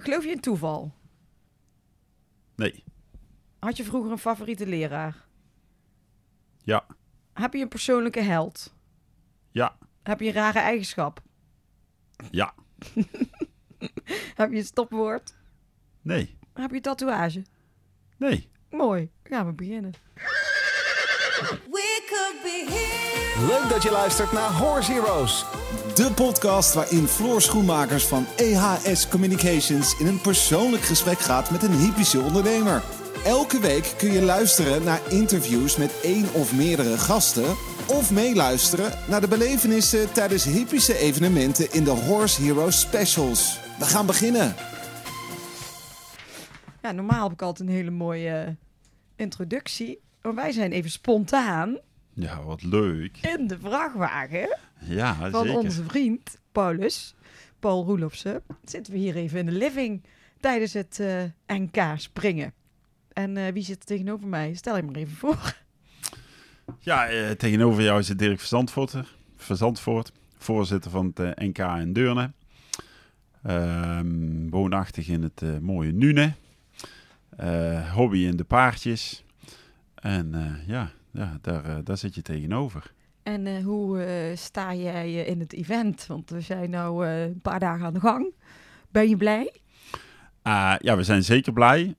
Geloof je in toeval? Nee. Had je vroeger een favoriete leraar? Ja. Heb je een persoonlijke held? Ja. Heb je een rare eigenschap? Ja. Heb je een stopwoord? Nee. Heb je een tatoeage? Nee. Mooi. Gaan we beginnen. We could be here. Leuk dat je luistert naar Horse Heroes. De podcast waarin Floor Schoenmakers van EHS Communications in een persoonlijk gesprek gaat met een hypische ondernemer. Elke week kun je luisteren naar interviews met één of meerdere gasten. Of meeluisteren naar de belevenissen tijdens hypische evenementen in de Horse Heroes Specials. We gaan beginnen. Ja, normaal heb ik altijd een hele mooie eh, introductie. Maar wij zijn even spontaan Ja, wat leuk. in de vrachtwagen Ja, van zeker. onze vriend Paulus, Paul Roelofsen. Zitten we hier even in de living tijdens het eh, NK springen. En eh, wie zit er tegenover mij? Stel je maar even voor. Ja, eh, tegenover jou zit Dirk Verzandvoort, Verzandvoort voorzitter van het NK in Deurne. Ehm, woonachtig in het mooie Nune. Hobby in de paardjes. En ja, ja daar, daar zit je tegenover. En eh, hoe eh, sta jij eh, in het event? Want we zijn nu een paar dagen aan de gang. Ben je blij? Ah, ja, we zijn zeker blij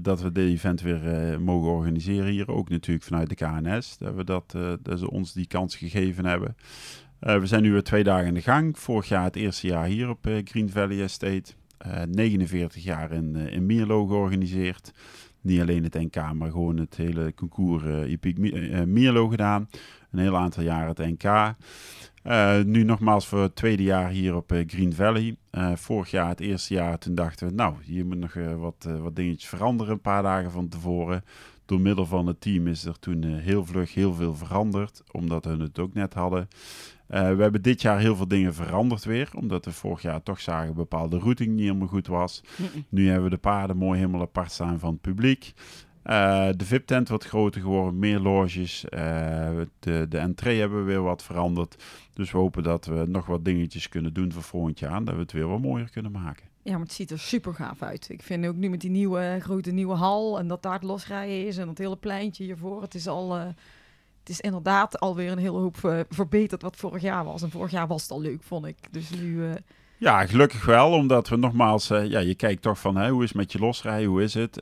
dat we dit event weer mogen organiseren hier. Ook natuurlijk vanuit de KNS, dat, we dat, dat ze ons die kans gegeven hebben. We zijn nu weer twee dagen in de gang. Vorig jaar het eerste jaar hier op Green Valley Estate. Eh 49 jaar in, in Mierlo georganiseerd. Niet alleen het NK, maar gewoon het hele concours eh Hippiek Mi- eh, Mierlo gedaan. Een heel aantal jaren het NK. Eh, nu nogmaals voor het tweede jaar hier op eh, Green Valley. Eh, vorig jaar, het eerste jaar, toen dachten we, nou, hier moet nog eh, wat, eh, wat dingetjes veranderen een paar dagen van tevoren. Door middel van het team is er toen eh, heel vlug heel veel veranderd, omdat we het ook net hadden. Eh, we hebben dit jaar heel veel dingen veranderd weer, omdat we vorig jaar toch zagen bepaalde routing niet helemaal goed was. Nu hebben we de paarden mooi helemaal apart staan van het publiek. Eh, de VIP-tent wordt groter geworden, meer loges. Eh, de, de entree hebben we weer wat veranderd. Dus we hopen dat we nog wat dingetjes kunnen doen voor volgend jaar. en Dat we het weer wat mooier kunnen maken. Ja, maar het ziet er super gaaf uit. Ik vind ook nu met die nieuwe grote nieuwe hal en dat daar het losrijden is en dat hele pleintje hiervoor. Het is al, het is inderdaad alweer een hele hoop eh, verbeterd wat vorig jaar was. En vorig jaar was het al leuk, vond ik. Dus nu, eh, Ja, gelukkig wel, omdat we nogmaals, eh, ja, je kijkt toch van hè, hoe is het met je losrijden, hoe is het?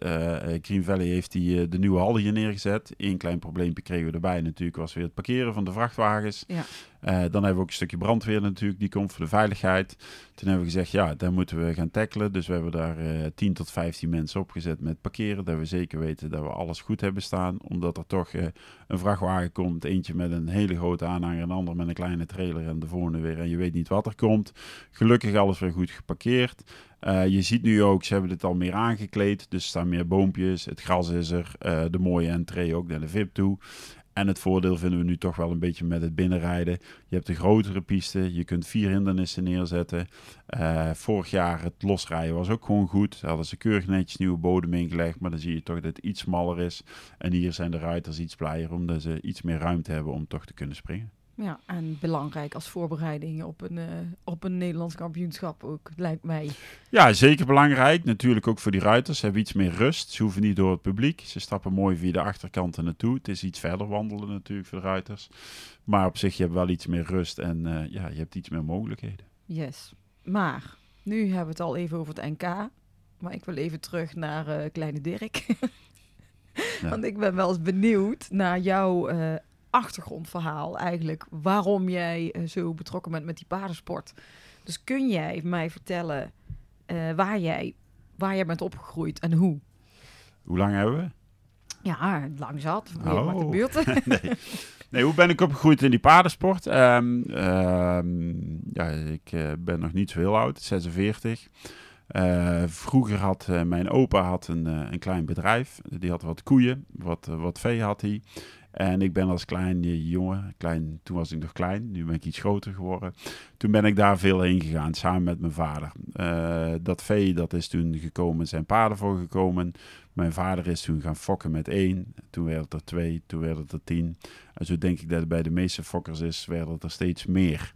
Green Valley heeft die, de nieuwe hal hier neergezet. Eén klein probleempje kregen we erbij natuurlijk, was weer het parkeren van de vrachtwagens. ja. Eh, dan hebben we ook een stukje brandweer natuurlijk, die komt voor de veiligheid. Toen hebben we gezegd, ja, daar moeten we gaan tackelen. Dus we hebben daar eh 10 tot 15 mensen opgezet met parkeren. Dat we zeker weten dat we alles goed hebben staan. Omdat er toch eh, een vrachtwagen komt, eentje met een hele grote aanhanger, een ander met een kleine trailer en de volgende weer. En je weet niet wat er komt. Gelukkig alles weer goed geparkeerd. Je ziet nu ook, ze hebben dit al meer aangekleed. Dus er staan meer boompjes, het gras is er, de mooie entree ook naar de VIP toe. En het voordeel vinden we nu toch wel een beetje met het binnenrijden. Je hebt een grotere piste, je kunt vier hindernissen neerzetten. Eh, vorig jaar het losrijden was ook gewoon goed. Daar hadden ze keurig netjes nieuwe bodem ingelegd, maar dan zie je toch dat het iets smaller is. En hier zijn de ruiters iets blijer omdat ze iets meer ruimte hebben om toch te kunnen springen. Ja, en belangrijk als voorbereiding op een, eh, op een Nederlands kampioenschap ook, lijkt mij. Ja, zeker belangrijk. Natuurlijk ook voor die ruiters. Ze hebben iets meer rust. Ze hoeven niet door het publiek. Ze stappen mooi via de achterkanten naartoe. Het is iets verder wandelen natuurlijk voor de ruiters. Maar op zich, je hebt wel iets meer rust en eh, ja, je hebt iets meer mogelijkheden. Yes. Maar, nu hebben we het al even over het NK. Maar ik wil even terug naar eh, kleine Dirk. Ja. Want ik ben wel eens benieuwd naar jouw achtergrondverhaal eigenlijk. Waarom jij eh, zo betrokken bent met die paardensport. Dus kun jij mij vertellen eh, waar, jij, waar jij bent opgegroeid en hoe? Hoe lang hebben we? Ja, lang zat. Oh. Gebeurt er? nee. nee, hoe ben ik opgegroeid in die paardensport? Ehm, ehm, ja, ik eh, ben nog niet zo heel oud, 46. Eh, vroeger had mijn opa had een, een klein bedrijf. Die had wat koeien, wat, wat vee had hij. En ik ben als klein eh, jongen, klein, toen was ik nog klein, nu ben ik iets groter geworden. Toen ben ik daar veel heen gegaan, samen met mijn vader. Eh, dat vee, dat is toen gekomen, zijn paarden voor gekomen. Mijn vader is toen gaan fokken met één. Toen werd het er twee, toen werd het er tien. En zo denk ik dat het bij de meeste fokkers is, werden het er steeds meer.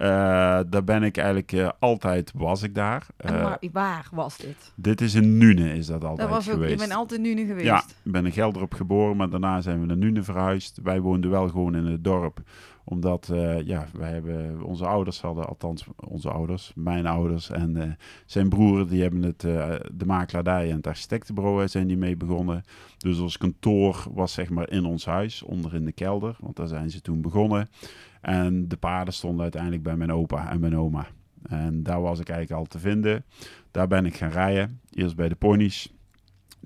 Eh, daar ben ik eigenlijk eh, altijd, was ik daar. Eh, waar, waar was dit? dit is in Nune, is dat Dat altijd was ook, je geweest. bent altijd nu geweest. Ja, ik ben in Gelderop geboren, maar daarna zijn we naar Nune verhuisd. Wij woonden wel gewoon in het dorp, omdat ja, wij hebben, onze ouders hadden, althans onze ouders, mijn ouders en zijn broer, die hebben het, de makelaardij en het architectenbureau zijn die mee begonnen. Dus ons kantoor was zeg maar in ons huis, onder in de kelder, want daar zijn ze toen begonnen. En de paarden stonden uiteindelijk bij mijn opa en mijn oma. En daar was ik eigenlijk al te vinden. Daar ben ik gaan rijden. Eerst bij de ponies.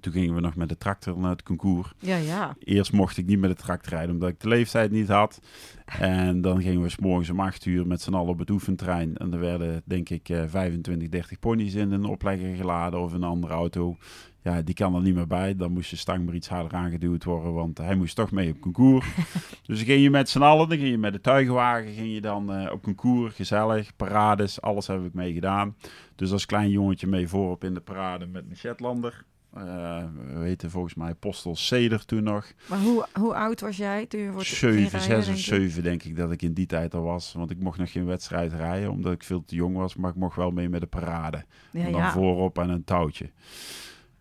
Toen gingen we nog met de tractor naar het concours. Ja, ja. Eerst mocht ik niet met de tractor rijden, omdat ik de leeftijd niet had. En dan gingen we 's morgens om 8 uur met z'n allen op het oefentrein. En er werden, denk ik, eh, 25, 30 ponies in een oplegger geladen of een andere auto. Ja, die kan er niet meer bij. Dan moest je stang maar iets harder aangeduwd worden, want hij moest toch mee op concours. dus dan ging je met z'n allen, dan ging je met de tuigenwagen, ging je dan eh, op concours, gezellig, parades, alles heb ik mee gedaan. Dus als klein jongetje mee voorop in de parade met een Shetlander. Eh, we weten volgens mij Postel Ceder toen nog. Maar hoe, hoe oud was jij toen je voor het ging 7, rijden, 6 of denk je? 7 denk ik dat ik in die tijd al was. Want ik mocht nog geen wedstrijd rijden, omdat ik veel te jong was. Maar ik mocht wel mee met de parade. Ja, en dan ja. voorop aan een touwtje.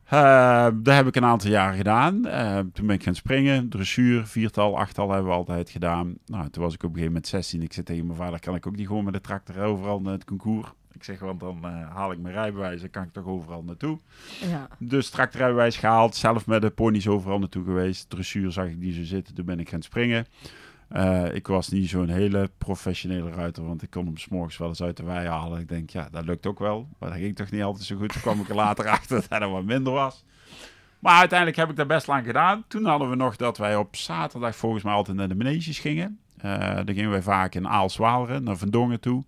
Eh, dat heb ik een aantal jaar gedaan. Eh, toen ben ik gaan springen. Dressuur, viertal, achttal hebben we altijd gedaan. Nou, toen was ik op een gegeven moment 16. Ik zei tegen mijn vader, kan ik ook niet gewoon met de tractor overal naar het concours? Ik zeg, want dan eh, haal ik mijn rijbewijs en kan ik toch overal naartoe. Ja. Dus tractorrijbewijs gehaald, zelf met de ponies overal naartoe geweest. Dressuur zag ik niet zo zitten, toen ben ik gaan springen. Eh, ik was niet zo'n hele professionele ruiter, want ik kon hem s'morgens wel eens uit de wei halen. Ik denk, ja, dat lukt ook wel. Maar dat ging toch niet altijd zo goed. Toen kwam ik er later achter dat dat wat minder was. Maar uiteindelijk heb ik dat best lang gedaan. Toen hadden we nog dat wij op zaterdag volgens mij altijd naar de meneges gingen. Eh dan gingen wij vaak in Aalswaleren, naar Van Dongen toe.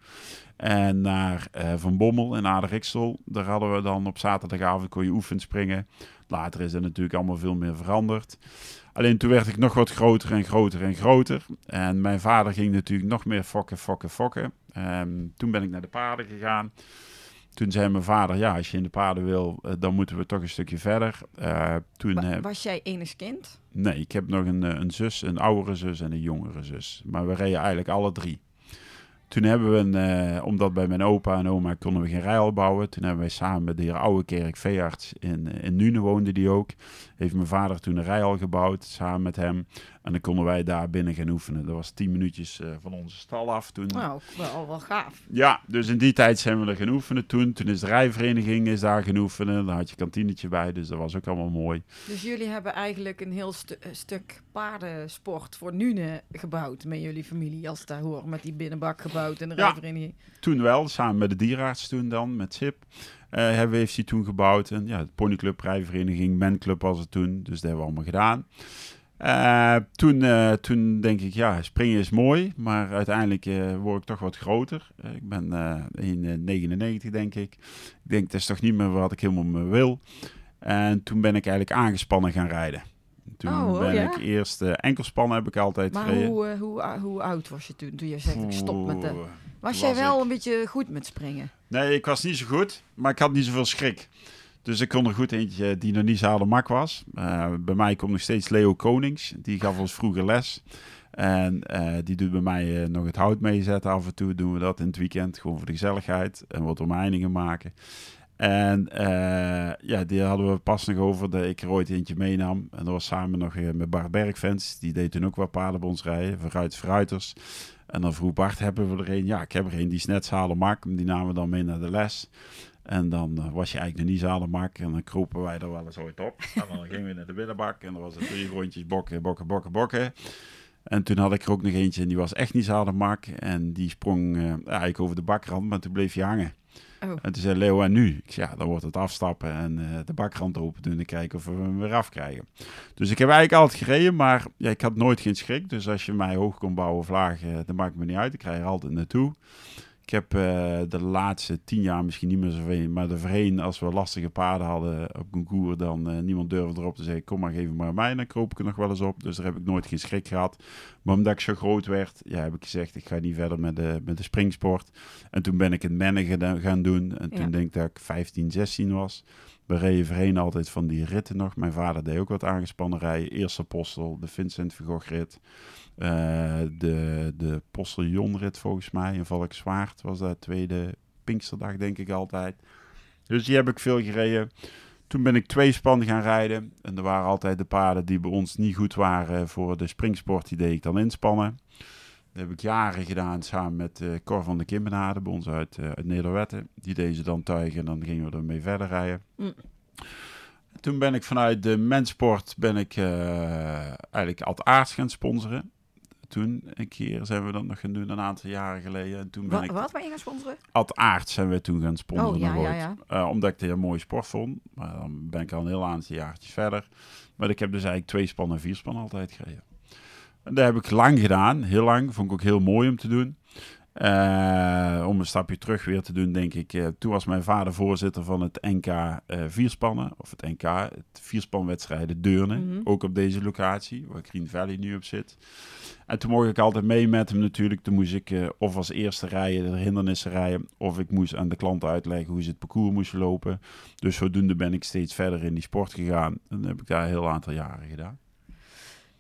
En naar eh, Van Bommel in Aardriksel. Daar hadden we dan op zaterdagavond kon je oefen springen. Later is dat natuurlijk allemaal veel meer veranderd. Alleen toen werd ik nog wat groter en groter en groter. En mijn vader ging natuurlijk nog meer fokken, fokken, fokken. Toen ben ik naar de paarden gegaan. Toen zei mijn vader, ja, als je in de paarden wil, eh, dan moeten we toch een stukje verder. Eh, toen, Wa- eh, was jij enig kind? nee, ik heb nog een, een zus, een oudere zus en een jongere zus. Maar we reden eigenlijk alle drie. Toen hebben we, een, omdat bij mijn opa en oma konden we geen rijal bouwen. Toen hebben wij samen met de heer Ouwekerk, veearts, in, in Nune woonde die ook. Heeft mijn vader toen een rijal gebouwd, samen met hem. En dan konden wij daar binnen gaan oefenen. Dat was tien minuutjes eh, van onze stal af toen. Nou, wel, wel gaaf. Ja, dus in die tijd zijn we er gaan oefenen toen. Toen is de rijvereniging is daar gaan oefenen. Daar had je kantinetje bij, dus dat was ook allemaal mooi. Dus jullie hebben eigenlijk een heel stu- eh, stuk paardensport voor Nune gebouwd met jullie familie, als het daar hoort, met die binnenbak gebouwd en de Ja. rijvereniging. Toen wel, samen met de dierenarts toen dan, met Sip. Eh hebben, heeft hij toen gebouwd. En ja, de ponyclub, rijvereniging, menclub was het toen. Dus dat hebben we allemaal gedaan. Eh, toen, eh, toen denk ik, ja, springen is mooi. Maar uiteindelijk word ik toch wat groter. Ik ben eh 1,99 denk ik. Ik denk, dat is toch niet meer wat ik helemaal me wil. En toen ben ik eigenlijk aangespannen gaan rijden. Toen Oh, oh, ben ja? ik eerst enkelspannen heb ik altijd Maar gereden. hoe, eh, hoe, ou- hoe oud was je toen, toen je zegt ik stop met de... Was jij wel ik- een beetje goed met springen? Nee, ik was niet zo goed, maar ik had niet zoveel schrik. Dus ik kon er goed eentje die nog niet zo mak was. Eh, bij mij komt nog steeds Leo Konings. Die gaf ons vroeger les. En eh, die doet bij mij eh, nog het hout meezetten. Af en toe doen we dat in het weekend. Gewoon voor de gezelligheid. En wat omheiningen maken. En ja, die hadden we pas nog over dat ik er ooit eentje meenam. En dat was samen nog met Bart Bergfans. Die deed toen ook wat paarden bij ons rijden. Vooruit Fruiters. En dan vroeg Bart, hebben we er een? Ja, ik heb er een die is net zalenmak. Die namen we dan mee naar de les. En dan eh, was je eigenlijk nog niet zalenmak. En dan kropen wij er wel eens ooit op. En dan gingen we naar de binnenbak. En dan was het drie rondjes bokken, bokken, bokken, bokken. En toen had ik er ook nog eentje en die was echt niet zalenmak. En die sprong eh, eigenlijk over de bakrand, maar toen bleef hij hangen. Oh. En toen zei Leo, en nu? Ik zei, ja, dan wordt het afstappen en eh, de bakrand open doen en kijken of we hem weer afkrijgen. Dus ik heb eigenlijk altijd gereden, maar ja, ik had nooit geen schrik. Dus als je mij hoog kon bouwen of laag, eh, dat maakt me niet uit. Ik rij er altijd naartoe. Ik heb eh, de laatste tien jaar misschien niet meer zoveel, maar de voorheen, als we lastige paarden hadden op concours, dan eh, niemand durfde erop te zeggen, kom maar, geef hem maar aan mij. En dan kroop ik er nog wel eens op. Dus daar heb ik nooit geen schrik gehad. Maar omdat ik zo groot werd, ja, heb ik gezegd, ik ga niet verder met de, met de springsport. En toen ben ik het mennen geda- gaan doen. En toen Ja. denk ik dat ik 15, 16 was. We reden voorheen altijd van die ritten nog. Mijn vader deed ook wat aangespannen rijden. Eerste Postel, de Vincent van Gogh rit. Eh, de, de Posteljonrit volgens mij. In Valkenswaard was dat tweede Pinksterdag denk ik altijd. Dus die heb ik veel gereden. Toen ben ik twee span gaan rijden. En er waren altijd de paarden die bij ons niet goed waren voor de springsport. Die deed ik dan inspannen. Dat heb ik jaren gedaan samen met eh Cor van de Kimbenade, bij ons uit, uit Nederwetten. Die deden ze dan tuigen en dan gingen we ermee verder rijden. Mm. Toen ben ik vanuit de mensport ben ik eigenlijk Ad Aarts gaan sponsoren. Toen een keer zijn we dat nog gaan doen, een aantal jaren geleden. En toen ben Wat, ik wat ben je gaan sponsoren? Ad Aarts zijn we toen gaan sponsoren. Oh, ja, ja, ja. Eh, omdat ik het een mooie sport vond. Maar dan ben ik al een heel aantal jaartjes verder. Maar ik heb dus eigenlijk twee span en vier span altijd gereden. En dat heb ik lang gedaan, heel lang. Vond ik ook heel mooi om te doen. Eh, om een stapje terug weer te doen, denk ik. eh, toen was mijn vader voorzitter van het NK eh vierspannen. Of het NK, het vierspanwedstrijden Deurne. Mhm. Ook op deze locatie, waar Green Valley nu op zit. En toen mocht ik altijd mee met hem natuurlijk. Toen moest ik of als eerste rijden, de hindernissen rijden. Of ik moest aan de klanten uitleggen hoe ze het parcours moesten lopen. Dus zodoende ben ik steeds verder in die sport gegaan. En dat heb ik daar een heel aantal jaren gedaan.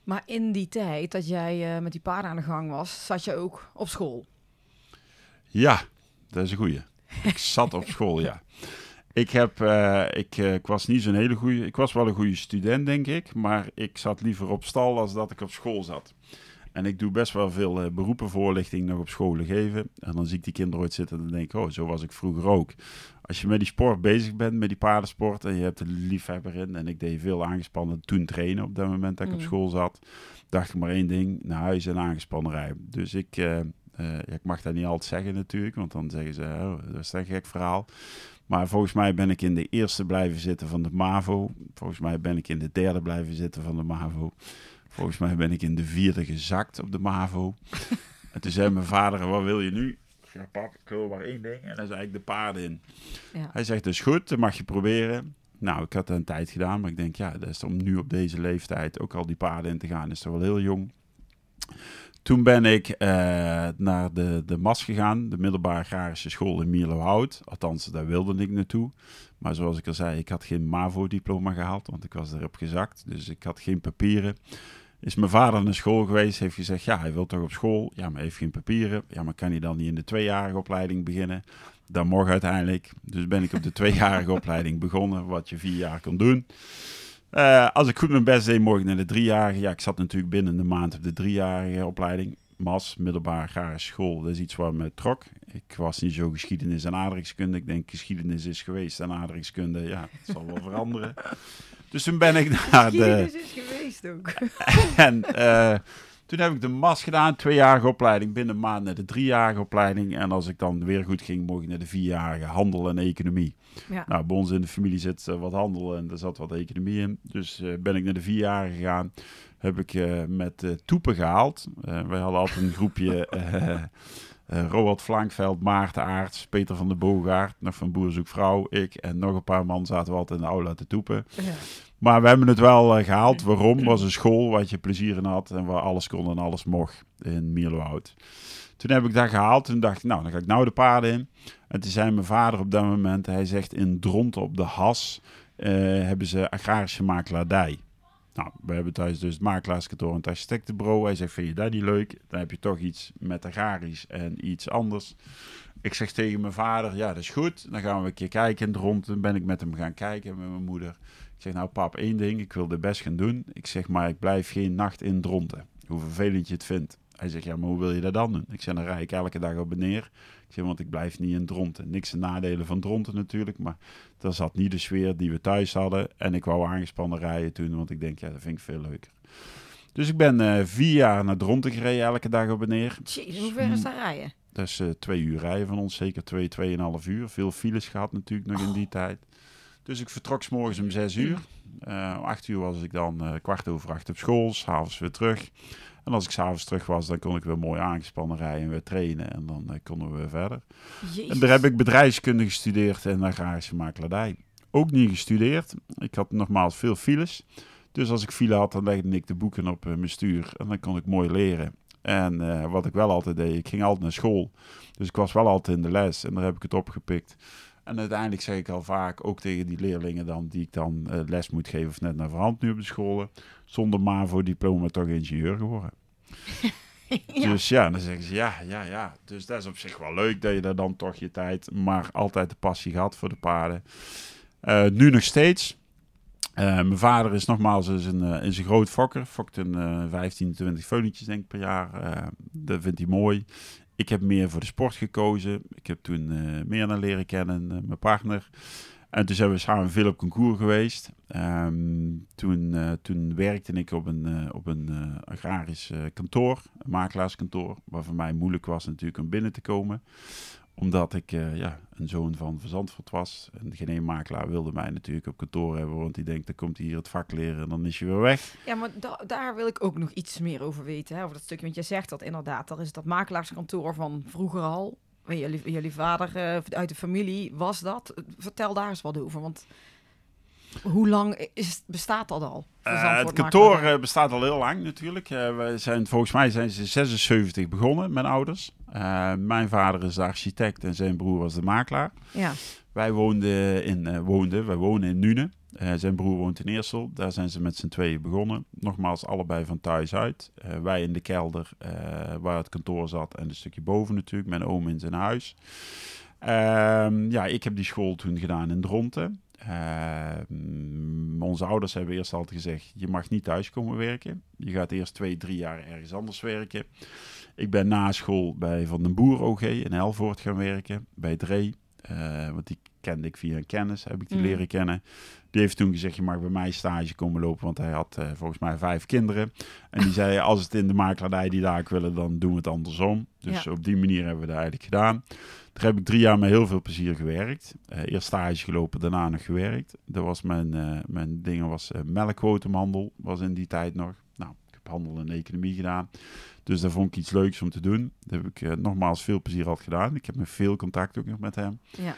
Maar in die tijd dat jij met die paarden aan de gang was, zat je ook op school. Ja, dat is een goeie. Ik zat op school, ja. Ik, heb, eh, ik, eh, ik was niet zo'n hele goede. Ik was wel een goede student, denk ik. Maar ik zat liever op stal als dat ik op school zat. En ik doe best wel veel eh, beroepenvoorlichting nog op scholen geven. En dan zie ik die kinderen ooit zitten en dan denk ik, oh, zo was ik vroeger ook. Als je met die sport bezig bent, met die paardensport, en je hebt een liefhebber in. En ik deed veel aangespannen toen trainen op dat moment dat ik op Mm. school zat. Dacht ik maar één ding, naar huis en aangespannen rijden. Dus ik, eh, ja, ik mag dat niet altijd zeggen natuurlijk, want dan zeggen ze, oh, dat is een gek verhaal. Maar volgens mij ben ik in de eerste blijven zitten van de MAVO. Volgens mij ben ik in de derde blijven zitten van de MAVO. Volgens mij ben ik in de vierde gezakt op de MAVO. en toen zei mijn vader, wat wil je nu? Ik zeg, pap, ik wil maar één ding. En dan zei ik de paarden in. Ja. Hij zegt, dus goed, dat mag je proberen. Nou, ik had dat een tijd gedaan, maar ik denk, ja, dat is om nu op deze leeftijd ook al die paarden in te gaan, is toch wel heel jong. Toen ben ik eh, naar de, de MAS gegaan, de middelbare agrarische school in Mierlohout. Althans, daar wilde ik naartoe. Maar zoals ik al zei, ik had geen MAVO-diploma gehaald, want ik was erop gezakt. Dus ik had geen papieren. Is mijn vader naar school geweest, heeft gezegd, ja, hij wil toch op school. Ja, maar heeft geen papieren. Ja, maar kan hij dan niet in de tweejarige opleiding beginnen? Dat mocht uiteindelijk. Dus ben ik op de tweejarige opleiding begonnen, wat je vier jaar kon doen. Eh, als ik goed mijn best deed, mocht ik naar de driejarige. Ja, ik zat natuurlijk binnen een maand op de driejarige opleiding. MAS, middelbare agrarische school, dat is iets waar me trok. Ik was niet zo geschiedenis en aardrijkskunde. Ik denk geschiedenis is geweest en aardrijkskunde, ja, het zal wel veranderen. Dus toen ben ik naar de... Geschiedenis is geweest ook. En eh, toen heb ik de MAS gedaan, tweejarige opleiding, binnen een maand naar de driejarige opleiding. En als ik dan weer goed ging, mocht ik naar de vierjarige handel en economie. Ja. Nou, bij ons in de familie zit eh, wat handel en er zat wat economie in. Dus eh, ben ik naar de vierjarige gegaan. Heb ik eh, met toepen gehaald. Eh, wij hadden altijd een groepje... eh eh, Roald Flankveld, Maarten Aarts, Peter van der Boogaard, nog van Boer Zoek Vrouw, ik en nog een paar man zaten we altijd in de aula te toepen. Ja. Maar we hebben het wel eh, gehaald. Waarom? Was een school waar je plezier in had en waar alles kon en alles mocht in Mierlohout. Toen heb ik dat gehaald. Toen dacht ik, nou, dan ga ik nou de paarden in. En toen zei mijn vader op dat moment, hij zegt in Dronten op de Has eh, hebben ze agrarische makelaardij. Nou, we hebben thuis dus het makelaarskantoor en het architectenbureau. Hij zegt, vind je dat niet leuk? Dan heb je toch iets met agrarisch en iets anders. Ik zeg tegen mijn vader, ja, dat is goed. Dan gaan we een keer kijken in Dronten. Toen ben ik met hem gaan kijken, met mijn moeder. Ik zeg, nou pap, één ding, ik wil dit best gaan doen. Ik zeg, maar ik blijf geen nacht in Dronten. Hoe vervelend je het vindt. Hij zegt, ja, maar hoe wil je dat dan doen? Ik zeg, dan rij ik elke dag op en neer. Ik zeg, want ik blijf niet in Dronten. Niks de nadelen van Dronten natuurlijk, maar daar zat niet de sfeer die we thuis hadden. En ik wou aangespannen rijden toen, want ik denk, ja, dat vind ik veel leuker. Dus ik ben eh, vier jaar naar Dronten gereden, elke dag op en neer. Jezus, hoe ver is dat rijden? Dat is eh, twee uur rijden van ons, zeker twee, tweeënhalf uur. Veel files gehad natuurlijk nog in die tijd. Dus ik vertrok s morgens om zes uur. Eh, om acht uur was ik dan kwart over acht op school, s'avonds weer terug. En als ik s'avonds terug was, dan kon ik weer mooi aangespannen rijden en weer trainen. En dan eh, konden we weer verder. Jezus. En daar heb ik bedrijfskunde gestudeerd en agrarische makelaardij. Ook niet gestudeerd. Ik had nogmaals veel files. Dus als ik file had, dan legde ik de boeken op eh, mijn stuur. En dan kon ik mooi leren. En eh, wat ik wel altijd deed, ik ging altijd naar school. Dus ik was wel altijd in de les en daar heb ik het opgepikt. En uiteindelijk zeg ik al vaak, ook tegen die leerlingen dan, die ik dan eh, les moet geven of net naar verhand nu op de scholen, zonder MAVO-diploma toch ingenieur geworden. Ja. Dus ja, dan zeggen ze ja, ja, ja. Dus dat is op zich wel leuk dat je daar dan toch je tijd, maar altijd de passie gehad voor de paarden. Eh, nu nog steeds. Eh, mijn vader is nogmaals is een, eh, is een groot fokker. Fokt een eh 15, 20 veulentjes denk ik per jaar. Eh, dat vindt hij mooi. Ik heb meer voor de sport gekozen. Ik heb toen eh, meer naar leren kennen, eh, mijn partner. En toen zijn we samen veel op concours geweest. Ehm, toen, eh, toen werkte ik op een, op een agrarisch kantoor, een makelaarskantoor, waar voor mij moeilijk was natuurlijk om binnen te komen. Omdat ik eh, ja, een zoon van Verzandvoort was. En geen één makelaar wilde mij natuurlijk op kantoor hebben, want die denkt, dan komt hij hier het vak leren en dan is je weer weg. Ja, maar da- daar wil ik ook nog iets meer over weten. Hè, over dat stukje. Want jij zegt dat inderdaad. Dat is dat makelaarskantoor van vroeger al. Jullie, jullie vader eh, uit de familie was dat. Vertel daar eens wat over. Want hoe lang is, bestaat dat al? Eh, het kantoor eh, bestaat al heel lang natuurlijk. We zijn, volgens mij zijn ze 76 begonnen, mijn ouders. Mijn vader is de architect en zijn broer was de makelaar. Ja, Wij woonden in, woonden, wij wonen in Nune. Zijn broer woont in Eersel. Daar zijn ze met z'n tweeën begonnen. Nogmaals, allebei van thuis uit. Wij in de kelder waar het kantoor zat. En een stukje boven natuurlijk. Mijn oom in zijn huis. Ehm, ja, ik heb die school toen gedaan in Dronten. Ehm, onze ouders hebben eerst altijd gezegd: je mag niet thuis komen werken. Je gaat eerst twee, drie jaar ergens anders werken. Ik ben na school bij Van den Boer OG in Helvoort gaan werken. Bij Dree. Eh, want die kende ik via een kennis, heb ik die Mm. leren kennen. Die heeft toen gezegd, je mag bij mij stage komen lopen, want hij had eh, volgens mij vijf kinderen. En die zei, als het in de makelaardij die daar willen, dan doen we het andersom. Dus Ja. op die manier hebben we dat eigenlijk gedaan. Daar heb ik drie jaar met heel veel plezier gewerkt. Eh, eerst stage gelopen, daarna nog gewerkt. Dat was mijn, eh, mijn dingen was eh melkquotumhandel, was in die tijd nog. Nou, ik heb handel en economie gedaan. Dus daar vond ik iets leuks om te doen. Dat heb ik nogmaals veel plezier al gedaan. Ik heb met veel contact ook nog met hem. ja.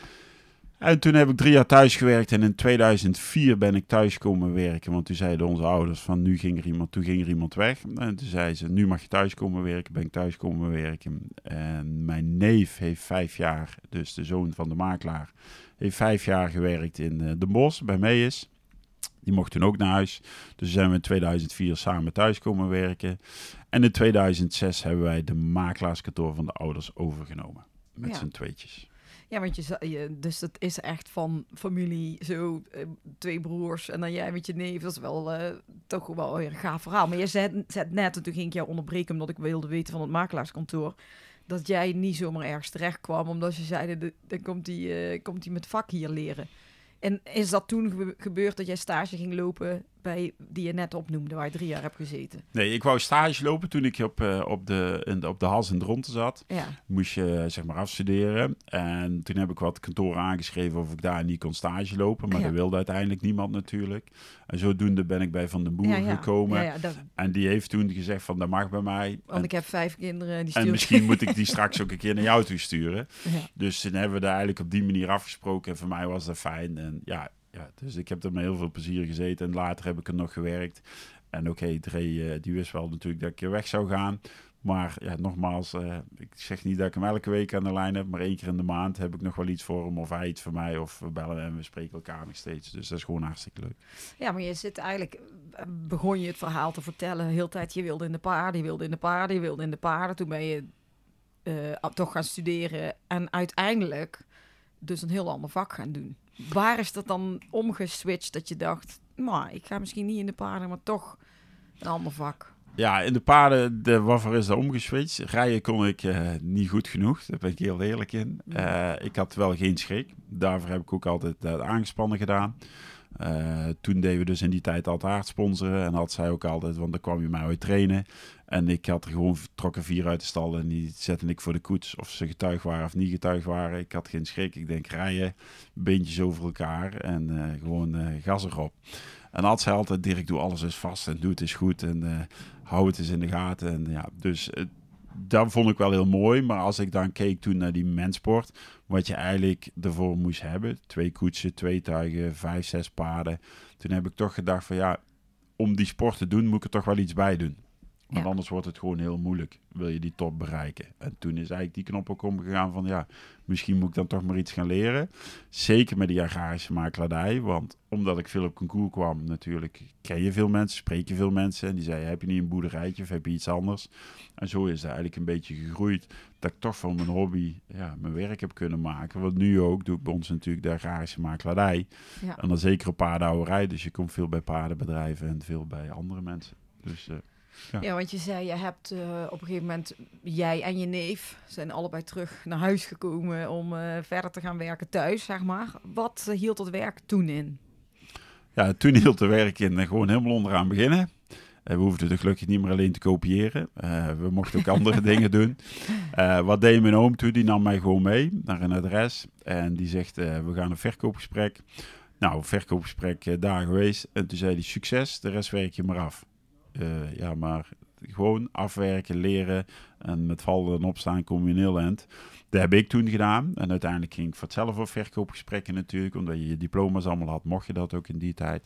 En toen heb ik drie jaar thuis gewerkt en in 2004 ben ik thuis komen werken. Want toen zeiden onze ouders van nu ging er iemand, toen ging er iemand weg. En toen zei ze, nu mag je thuis komen werken, ben ik thuis komen werken. En mijn neef heeft vijf jaar, dus de zoon van de makelaar, heeft vijf jaar gewerkt in eh, Den Bosch bij Meijers. Die mocht toen ook naar huis. Dus zijn we in 2004 samen thuis komen werken. En in 2006 hebben wij de makelaarskantoor van de ouders overgenomen. Met Ja. z'n tweetjes. Ja, want je, dus het is echt van familie, zo eh, twee broers en dan jij met je neef. Dat is wel eh, toch wel een gaaf verhaal. Maar je zei net, en toen ging ik jou onderbreken omdat ik wilde weten van het makelaarskantoor, dat jij niet zomaar ergens terecht kwam omdat je zeiden, de- dan komt hij eh, komt hij met vak hier leren. En is dat toen gebe- gebeurd dat jij stage ging lopen bij die je net opnoemde, waar je drie jaar hebt gezeten? Nee, ik wou stage lopen toen ik op, eh, op, de, in, de- op de Hals in Dronten zat. Ja, Moest je zeg maar afstuderen. En toen heb ik wat kantoren aangeschreven of ik daar niet kon stage lopen. Maar Ja. dat wilde uiteindelijk niemand natuurlijk. En zodoende ben ik bij Van den Boer ja, gekomen. Dat, En die heeft toen gezegd van dat mag bij mij. want En, ik heb vijf kinderen. Die en misschien moet ik die straks ook een keer naar jou toe sturen. Dus toen hebben we daar eigenlijk op die manier afgesproken. En voor mij was dat fijn. En ja, ja dus ik heb er met heel veel plezier gezeten. En later heb ik er nog gewerkt. En oké, Dre, eh, die wist wel natuurlijk dat ik weg zou gaan. Maar ja, nogmaals, eh, ik zeg niet dat ik hem elke week aan de lijn heb. Maar één keer in de maand heb ik nog wel iets voor hem. Of hij iets voor mij. Of we bellen en we spreken elkaar nog steeds. Dus dat is gewoon hartstikke leuk. Ja, maar je zit eigenlijk, eh, begon je het verhaal te vertellen, heel tijd, je wilde in de paarden, je wilde in de paarden, je wilde in de paarden. Toen ben je toch gaan studeren en uiteindelijk dus een heel ander vak gaan doen. Waar is dat dan omgeswitcht dat je dacht, maar ik ga misschien niet in de paarden, maar toch een ander vak? Ja, in de paarden, de, waarvoor is dat omgeswitcht? Rijden kon ik eh, niet goed genoeg, daar ben ik heel eerlijk in. Eh, ik had wel geen schrik. Daarvoor heb ik ook altijd het aangespannen gedaan. Eh, toen deden we dus in die tijd altijd hard sponsoren. En had zij ook altijd, want dan kwam je mij ooit trainen. En ik had er gewoon trokken vier uit de stal en die zette ik voor de koets. Of ze getuigd waren of niet getuigd waren. Ik had geen schrik. Ik denk rijden, beentjes over elkaar en eh, gewoon eh, gas erop. En had zij altijd, Dirk, doe alles eens vast en doe het eens goed. En hou het eens in de gaten. En ja, dus dat vond ik wel heel mooi. Maar als ik dan keek toen naar die mensport, wat je eigenlijk ervoor moest hebben. Twee koetsen, twee tuigen, vijf, zes paarden. Toen heb ik toch gedacht van ja, om die sport te doen moet ik er toch wel iets bij doen. Want Ja. anders wordt het gewoon heel moeilijk, wil je die top bereiken. En toen is eigenlijk die knop ook omgegaan van, ja, misschien moet ik dan toch maar iets gaan leren. Zeker met die agrarische makelaardij, want omdat ik veel op concours kwam natuurlijk, ken je veel mensen, spreek je veel mensen. En die zeiden, heb je niet een boerderijtje of heb je iets anders? En zo is het eigenlijk een beetje gegroeid, dat ik toch van mijn hobby ja, mijn werk heb kunnen maken. Want nu ook doe ik bij ons natuurlijk de agrarische makelaardij. Ja. En dan zeker op paardenhouderij, dus je komt veel bij paardenbedrijven en veel bij andere mensen. Dus... eh, Ja, want je zei, je hebt eh, op een gegeven moment, jij en je neef zijn allebei terug naar huis gekomen om eh, verder te gaan werken thuis, zeg maar. Wat hield dat werk toen in? Ja, toen hield de werk in gewoon helemaal onderaan beginnen. Eh, we hoefden er gelukkig niet meer alleen te kopiëren. Eh, we mochten ook andere dingen doen. Eh, wat deed mijn oom toen? Die nam mij gewoon mee naar een adres. En die zegt, we gaan een verkoopgesprek. Nou, verkoopgesprek daar geweest. En toen zei hij, succes, de rest werk je maar af. Ja, maar gewoon afwerken, leren. En met vallen en opstaan kom je een heel eind. Dat heb ik toen gedaan. En uiteindelijk ging ik voor hetzelfde op verkoopgesprekken natuurlijk. Omdat je je diploma's allemaal had, mocht je dat ook in die tijd.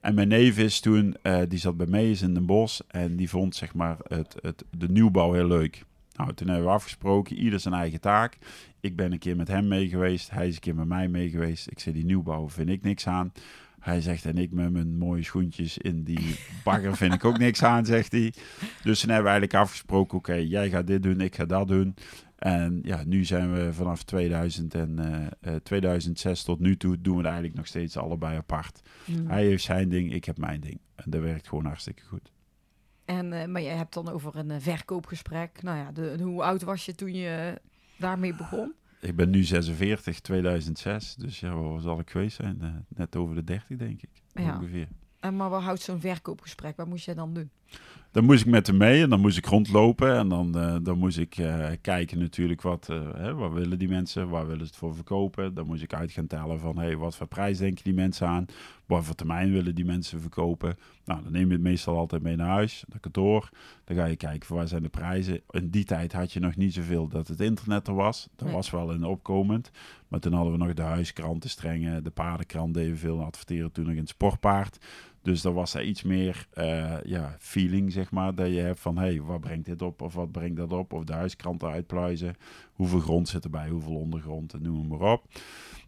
En mijn neef is toen, eh, die zat bij mij is in Den Bosch. En die vond zeg maar het, het, de nieuwbouw heel leuk. Nou, toen hebben we afgesproken, ieder zijn eigen taak. Ik ben een keer met hem mee geweest. Hij is een keer met mij mee geweest. Ik zei, die nieuwbouw vind ik niks aan. Hij zegt, en ik met mijn mooie schoentjes in die bagger vind ik ook niks aan, zegt hij. Dus toen hebben we eigenlijk afgesproken, oké, jij gaat dit doen, ik ga dat doen. En ja, nu zijn we vanaf 2000 en, eh, eh, 2006 tot nu toe doen we het eigenlijk nog steeds allebei apart. Hij heeft zijn ding, ik heb mijn ding. En dat werkt gewoon hartstikke goed. En, eh, maar je hebt dan over een eh, verkoopgesprek. Nou ja, de, hoe oud was je toen je daarmee begon? Ik ben nu 46, 2006. Dus ja, wat zal ik geweest zijn? Eh, net over de 30, denk ik. Ja. Ongeveer. En maar wat houdt zo'n verkoopgesprek? Wat moest jij dan doen? Dan moest ik met hem mee en dan moest ik rondlopen. En dan, eh, dan moest ik eh, kijken natuurlijk wat, eh, hè, wat willen die mensen, waar willen ze het voor verkopen. Dan moest ik uit gaan tellen van hey, wat voor prijs denken die mensen aan. Wat voor termijn willen die mensen verkopen. Nou, dan neem je het meestal altijd mee naar huis, naar kantoor. Dan ga je kijken voor waar zijn de prijzen. In die tijd had je nog niet zoveel dat het internet er was. Dat Nee. was wel een opkomend. Maar toen hadden we nog de huiskranten strengen. De paardenkrant deden veel adverteren toen nog in het sportpaard. Dus dan was er iets meer eh, ja, feeling, zeg maar. Dat je hebt van, hé, hey, wat brengt dit op? Of wat brengt dat op? Of de huiskranten uitpluizen. Hoeveel grond zit erbij? Hoeveel ondergrond? En noem maar op.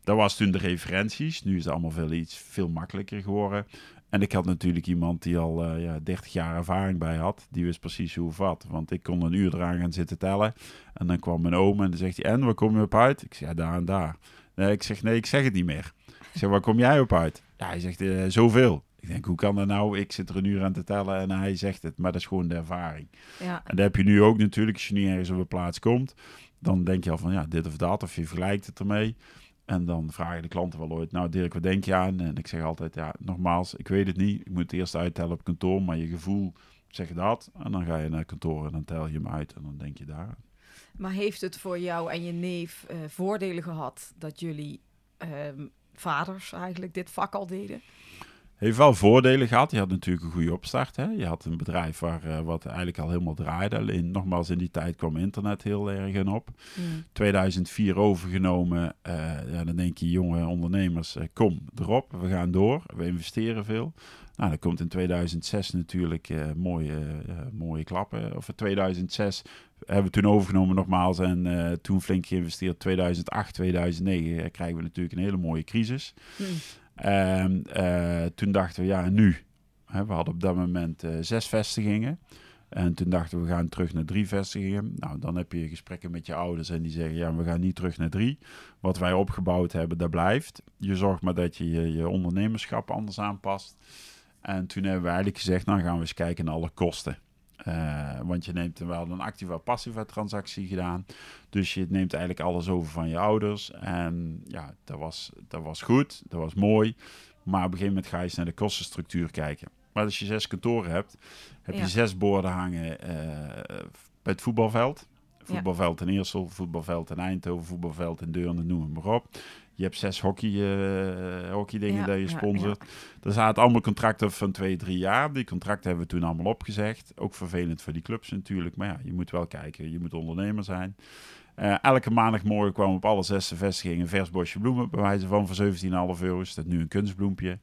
Dat was toen de referenties. Nu is het allemaal veel, iets veel makkelijker geworden. En ik had natuurlijk iemand die al eh, ja, 30 jaar ervaring bij had. Die wist precies hoe of wat. Want ik kon een uur eraan gaan zitten tellen. En dan kwam mijn oom en dan zegt hij, en waar kom je op uit? Ik zeg, ja, daar en daar. Nee, ik zeg, nee, ik zeg het niet meer. Ik zeg, waar kom jij op uit? Ja, hij zegt, eh, zoveel. Ik denk, hoe kan dat nou? Ik zit er een uur aan te tellen en hij zegt het. Maar dat is gewoon de ervaring. Ja, En dat heb je nu ook natuurlijk. Als je niet ergens op een plaats komt, dan denk je al van, ja, dit of dat. Of je vergelijkt het ermee. En dan vragen de klanten wel ooit, nou Dirk, wat denk je aan? En ik zeg altijd, ja, nogmaals, ik weet het niet. Ik moet het eerst uittellen op kantoor, maar je gevoel zegt dat. En dan ga je naar kantoor en dan tel je hem uit en dan denk je daar. maar heeft het voor jou en je neef eh, voordelen gehad dat jullie ehm, vaders eigenlijk dit vak al deden? Heeft wel voordelen gehad. Je had natuurlijk een goede opstart. Hè? Je had een bedrijf waar, eh, wat eigenlijk al helemaal draaide. Alleen nogmaals, in die tijd kwam internet heel erg in op. 2004 overgenomen. eh, ja, dan denk je, jonge ondernemers, eh, kom erop. We gaan door. We investeren veel. Nou, dan komt in 2006 natuurlijk mooie, mooie klappen. Of in 2006 hebben we toen overgenomen nogmaals. En toen flink geïnvesteerd. 2008, 2009 eh, krijgen we natuurlijk een hele mooie crisis. En eh, toen dachten we, ja, nu? We hadden op dat moment eh, zes vestigingen. En toen dachten we, we gaan terug naar drie vestigingen. Nou, dan heb je gesprekken met je ouders en die zeggen, ja, we gaan niet terug naar drie. Wat wij opgebouwd hebben, dat blijft. Je zorgt maar dat je je, je ondernemerschap anders aanpast. En toen hebben we eigenlijk gezegd, nou gaan we eens kijken naar alle kosten. Eh, want je neemt wel een activa-passiva transactie gedaan. Dus je neemt eigenlijk alles over van je ouders. En ja, dat was, dat was goed, dat was mooi. Maar op een gegeven moment ga je eens naar de kostenstructuur kijken. Maar als je zes kantoren hebt, heb Ja. je zes borden hangen eh, bij het voetbalveld. Voetbalveld in Eersel, voetbalveld in Eindhoven, voetbalveld in Deurne, noem het maar op. Je hebt zes hockey, eh hockeydingen Ja, dat je ja, sponsort. Er zaten allemaal contracten van twee, drie jaar. Die contracten hebben we toen allemaal opgezegd. Ook vervelend voor die clubs natuurlijk. Maar ja, je moet wel kijken. Je moet ondernemer zijn. Eh, elke maandagmorgen kwam op alle zesde vestigingen een vers bosje bloemen. Bij wijze van voor 17,5 euro is dat nu een kunstbloempje.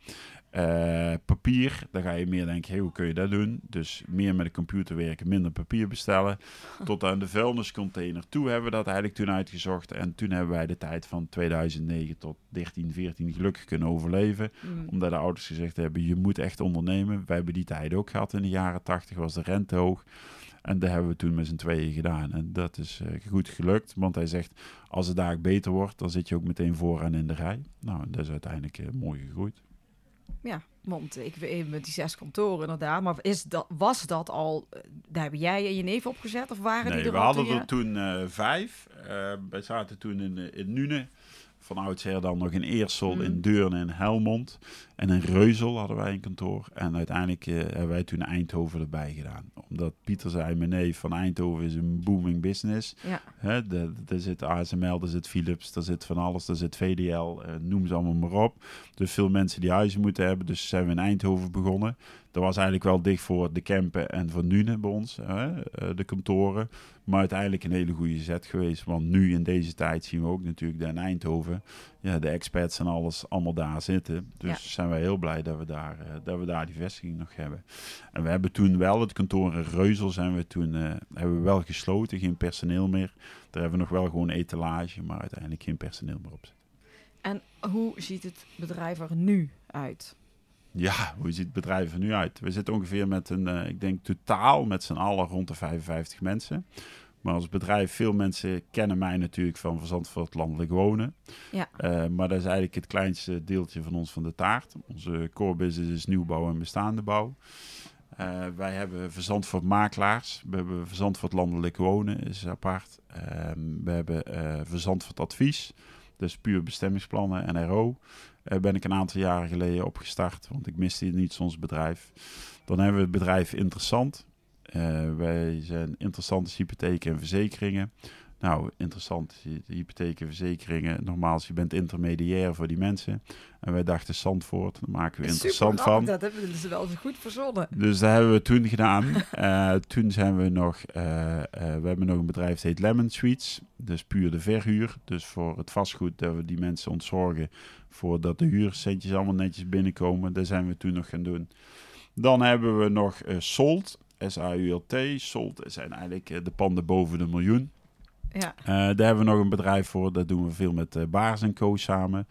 Eh, papier, daar ga je meer denken, hey, hoe kun je dat doen? Dus meer met de computer werken, minder papier bestellen. Tot aan de vuilniscontainer toe hebben we dat eigenlijk toen uitgezocht. En toen hebben wij de tijd van 2009 tot 13, 14 gelukkig kunnen overleven. Mm. Omdat de ouders gezegd hebben, je moet echt ondernemen. Wij hebben die tijd ook gehad in de jaren 80, was de rente hoog. En dat hebben we toen met z'n tweeën gedaan. En dat is eh, goed gelukt. Want hij zegt, als het daar beter wordt, dan zit je ook meteen vooraan in de rij. Nou, dat is uiteindelijk eh, mooi gegroeid. Ja, want ik weet met die zes kantoren inderdaad. Maar is dat, was dat al, eh, daar hebben jij en je neef opgezet? Of waren Nee, die we er al hadden je- er toen eh, vijf. Eh, wij zaten toen in, eh, in Nune. Van oudsher dan nog in Eersel, in Deurne en Helmond. En in Reuzel hadden wij een kantoor. En uiteindelijk eh, hebben wij toen Eindhoven erbij gedaan. Omdat Pieter zei, mijn neef van Eindhoven is een booming business. Ja, Hè, de- Daar zit ASML, daar zit Philips, daar zit van alles, daar zit VDL, eh, noem ze allemaal maar op. Dus veel mensen die huizen moeten hebben. Dus zijn we in Eindhoven begonnen. Dat was eigenlijk wel dicht voor de Kempen en voor Nune bij ons, hè, eh, de kantoren. Maar uiteindelijk een hele goede zet geweest. Want nu in deze tijd zien we ook natuurlijk dat in Eindhoven ja, de experts en alles allemaal daar zitten. Dus Ja. zijn wij heel blij dat we, daar, eh, dat we daar die vestiging nog hebben. En we hebben toen wel het kantoor in Reuzel zijn we toen eh, hebben we wel gesloten, geen personeel meer. Daar hebben we nog wel gewoon etalage, maar uiteindelijk geen personeel meer op en hoe ziet het bedrijf er nu uit? Ja, hoe ziet het bedrijf er nu uit? We zitten ongeveer met een, eh, ik denk totaal met z'n allen rond de 55 mensen. Maar als bedrijf, veel mensen kennen mij natuurlijk van Verzand voor het Landelijk Wonen. Ja. Eh, maar dat is eigenlijk het kleinste deeltje van ons van de taart. Onze core business is nieuwbouw en bestaande bouw. Eh, wij hebben verzand voor makelaars. We hebben verzand voor het landelijk wonen, is apart. Ehm, we hebben eh, verzand voor het advies. Dus puur bestemmingsplannen en RO. Eh, ben ik een aantal jaren geleden opgestart, want ik miste niet ons bedrijf. Dan hebben we het bedrijf Interessant. Eh, wij zijn interessante hypotheken en verzekeringen. Nou, interessant, de hypotheken en verzekeringen. Nogmaals, je bent intermediair voor die mensen. En wij dachten Zandvoort, daar maken we interessant van. Dat hebben ze wel zo goed verzonnen. Dus dat hebben we toen gedaan. Eh, toen zijn we nog, eh, eh, we hebben nog een bedrijf dat heet Lemon Suites. Dus puur de verhuur. Dus voor het vastgoed dat we die mensen ontzorgen voordat de huurcentjes allemaal netjes binnenkomen. Dat zijn we toen nog gaan doen. Dan hebben we nog Sold, S-A-U-L-T. Sold zijn eigenlijk de panden boven de miljoen. Ja, Eh, daar hebben we nog een bedrijf voor. Dat doen we veel met eh Baars en Co. samen.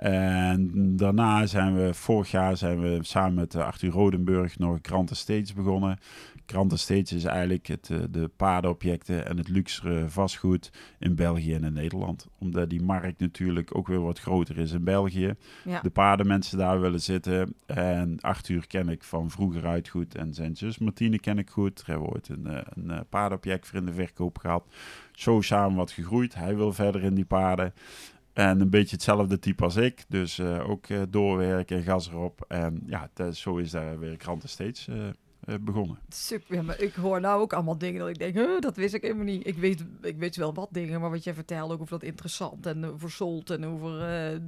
En daarna zijn we, vorig jaar zijn we samen met eh, Arthur Rodenburg nog Grant Estates begonnen. Grant Estates is eigenlijk het, eh, de paardenobjecten en het luxere vastgoed in België en in Nederland. Omdat die markt natuurlijk ook weer wat groter is in België. ja. De paardenmensen daar willen zitten. En Arthur ken ik van vroeger uit goed. En zijn zus Martine ken ik goed. Daar hebben we ooit een, eh, een paardenobject voor in de verkoop gehad. Zo samen wat gegroeid. Hij wil verder in die paarden. En een beetje hetzelfde type als ik. Dus eh, ook eh, doorwerken en gas erop. En ja, dat, zo is daar weer Kranten steeds eh, eh, begonnen. Super, ja, maar ik hoor nou ook allemaal dingen dat ik denk, huh, dat wist ik helemaal niet. Ik weet, ik weet wel wat dingen, maar wat jij vertelde ook over dat interessant en over Solt en over... eh,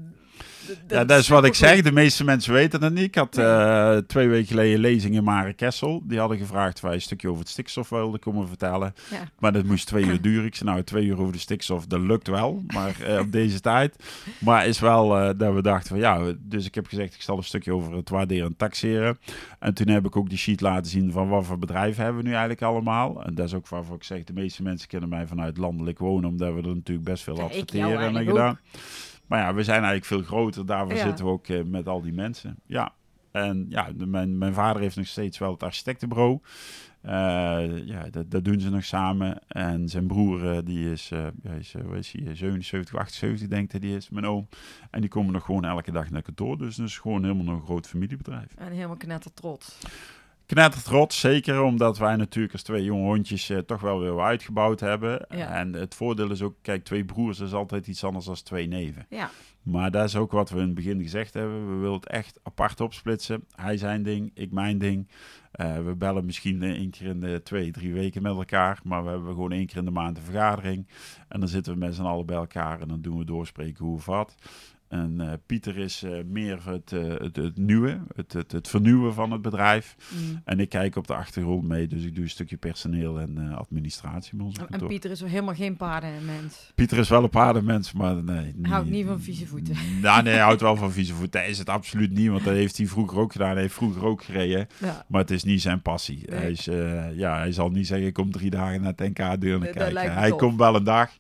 Ja, dat is wat ik zeg. De meeste mensen weten het niet. Ik had eh, twee weken geleden een lezing in Mare Kessel. Die hadden gevraagd of wij een stukje over het stikstof wilden komen vertellen. Ja. Maar dat moest twee uur duren. Ik zei nou, twee uur over de stikstof, dat lukt wel. Maar eh, op deze tijd. Maar is wel eh, dat we dachten van ja, dus ik heb gezegd ik zal een stukje over het waarderen en taxeren. En toen heb ik ook die sheet laten zien van wat voor bedrijven hebben we nu eigenlijk allemaal. En dat is ook waarvoor ik zeg, de meeste mensen kennen mij vanuit landelijk wonen, omdat we er natuurlijk best veel adverteren en eigenlijk gedaan. Maar ja, we zijn eigenlijk veel groter. Daarvoor Ja. zitten we ook eh, met al die mensen. Ja. En ja, de- mijn, mijn vader heeft nog steeds wel het architectenbureau. Eh, ja, dat, dat doen ze nog samen. En zijn broer, eh, die is, ja, is, hoe is hij, 77, 78 denk ik, die is mijn oom. En die komen nog gewoon elke dag naar kantoor. Dus het is gewoon helemaal nog een groot familiebedrijf. En helemaal knetter trots. Knetter trots, zeker omdat wij natuurlijk als twee jonge hondjes eh, toch wel weer uitgebouwd hebben. Ja. En het voordeel is ook, kijk, twee broers is altijd iets anders dan twee neven. Ja, Maar dat is ook wat we in het begin gezegd hebben. We willen het echt apart opsplitsen. Hij zijn ding, ik mijn ding. Eh, we bellen misschien één keer in de twee, drie weken met elkaar. Maar we hebben gewoon één keer in de maand een vergadering. En dan zitten we met z'n allen bij elkaar en dan doen we doorspreken hoe of wat. En eh, Pieter is eh, meer het, eh, het, het nieuwe, het, het, het vernieuwen van het bedrijf. Mm. En ik kijk op de achtergrond mee, dus ik doe een stukje personeel en administratie bij ons En-. Pieter is helemaal geen paardenmens. Pieter is wel een paardenmens, maar nee. Houdt niet van vieze voeten. Nou, nee, hij houdt wel van vieze voeten. Hij is het absoluut niet, want dat heeft hij vroeger ook gedaan. Hij heeft vroeger ook gereden, Ja. maar het is niet zijn passie. Nee. Hij, is, ja, hij zal niet zeggen, ik kom drie dagen naar het NK-deur kijken. Hij komt wel een dag,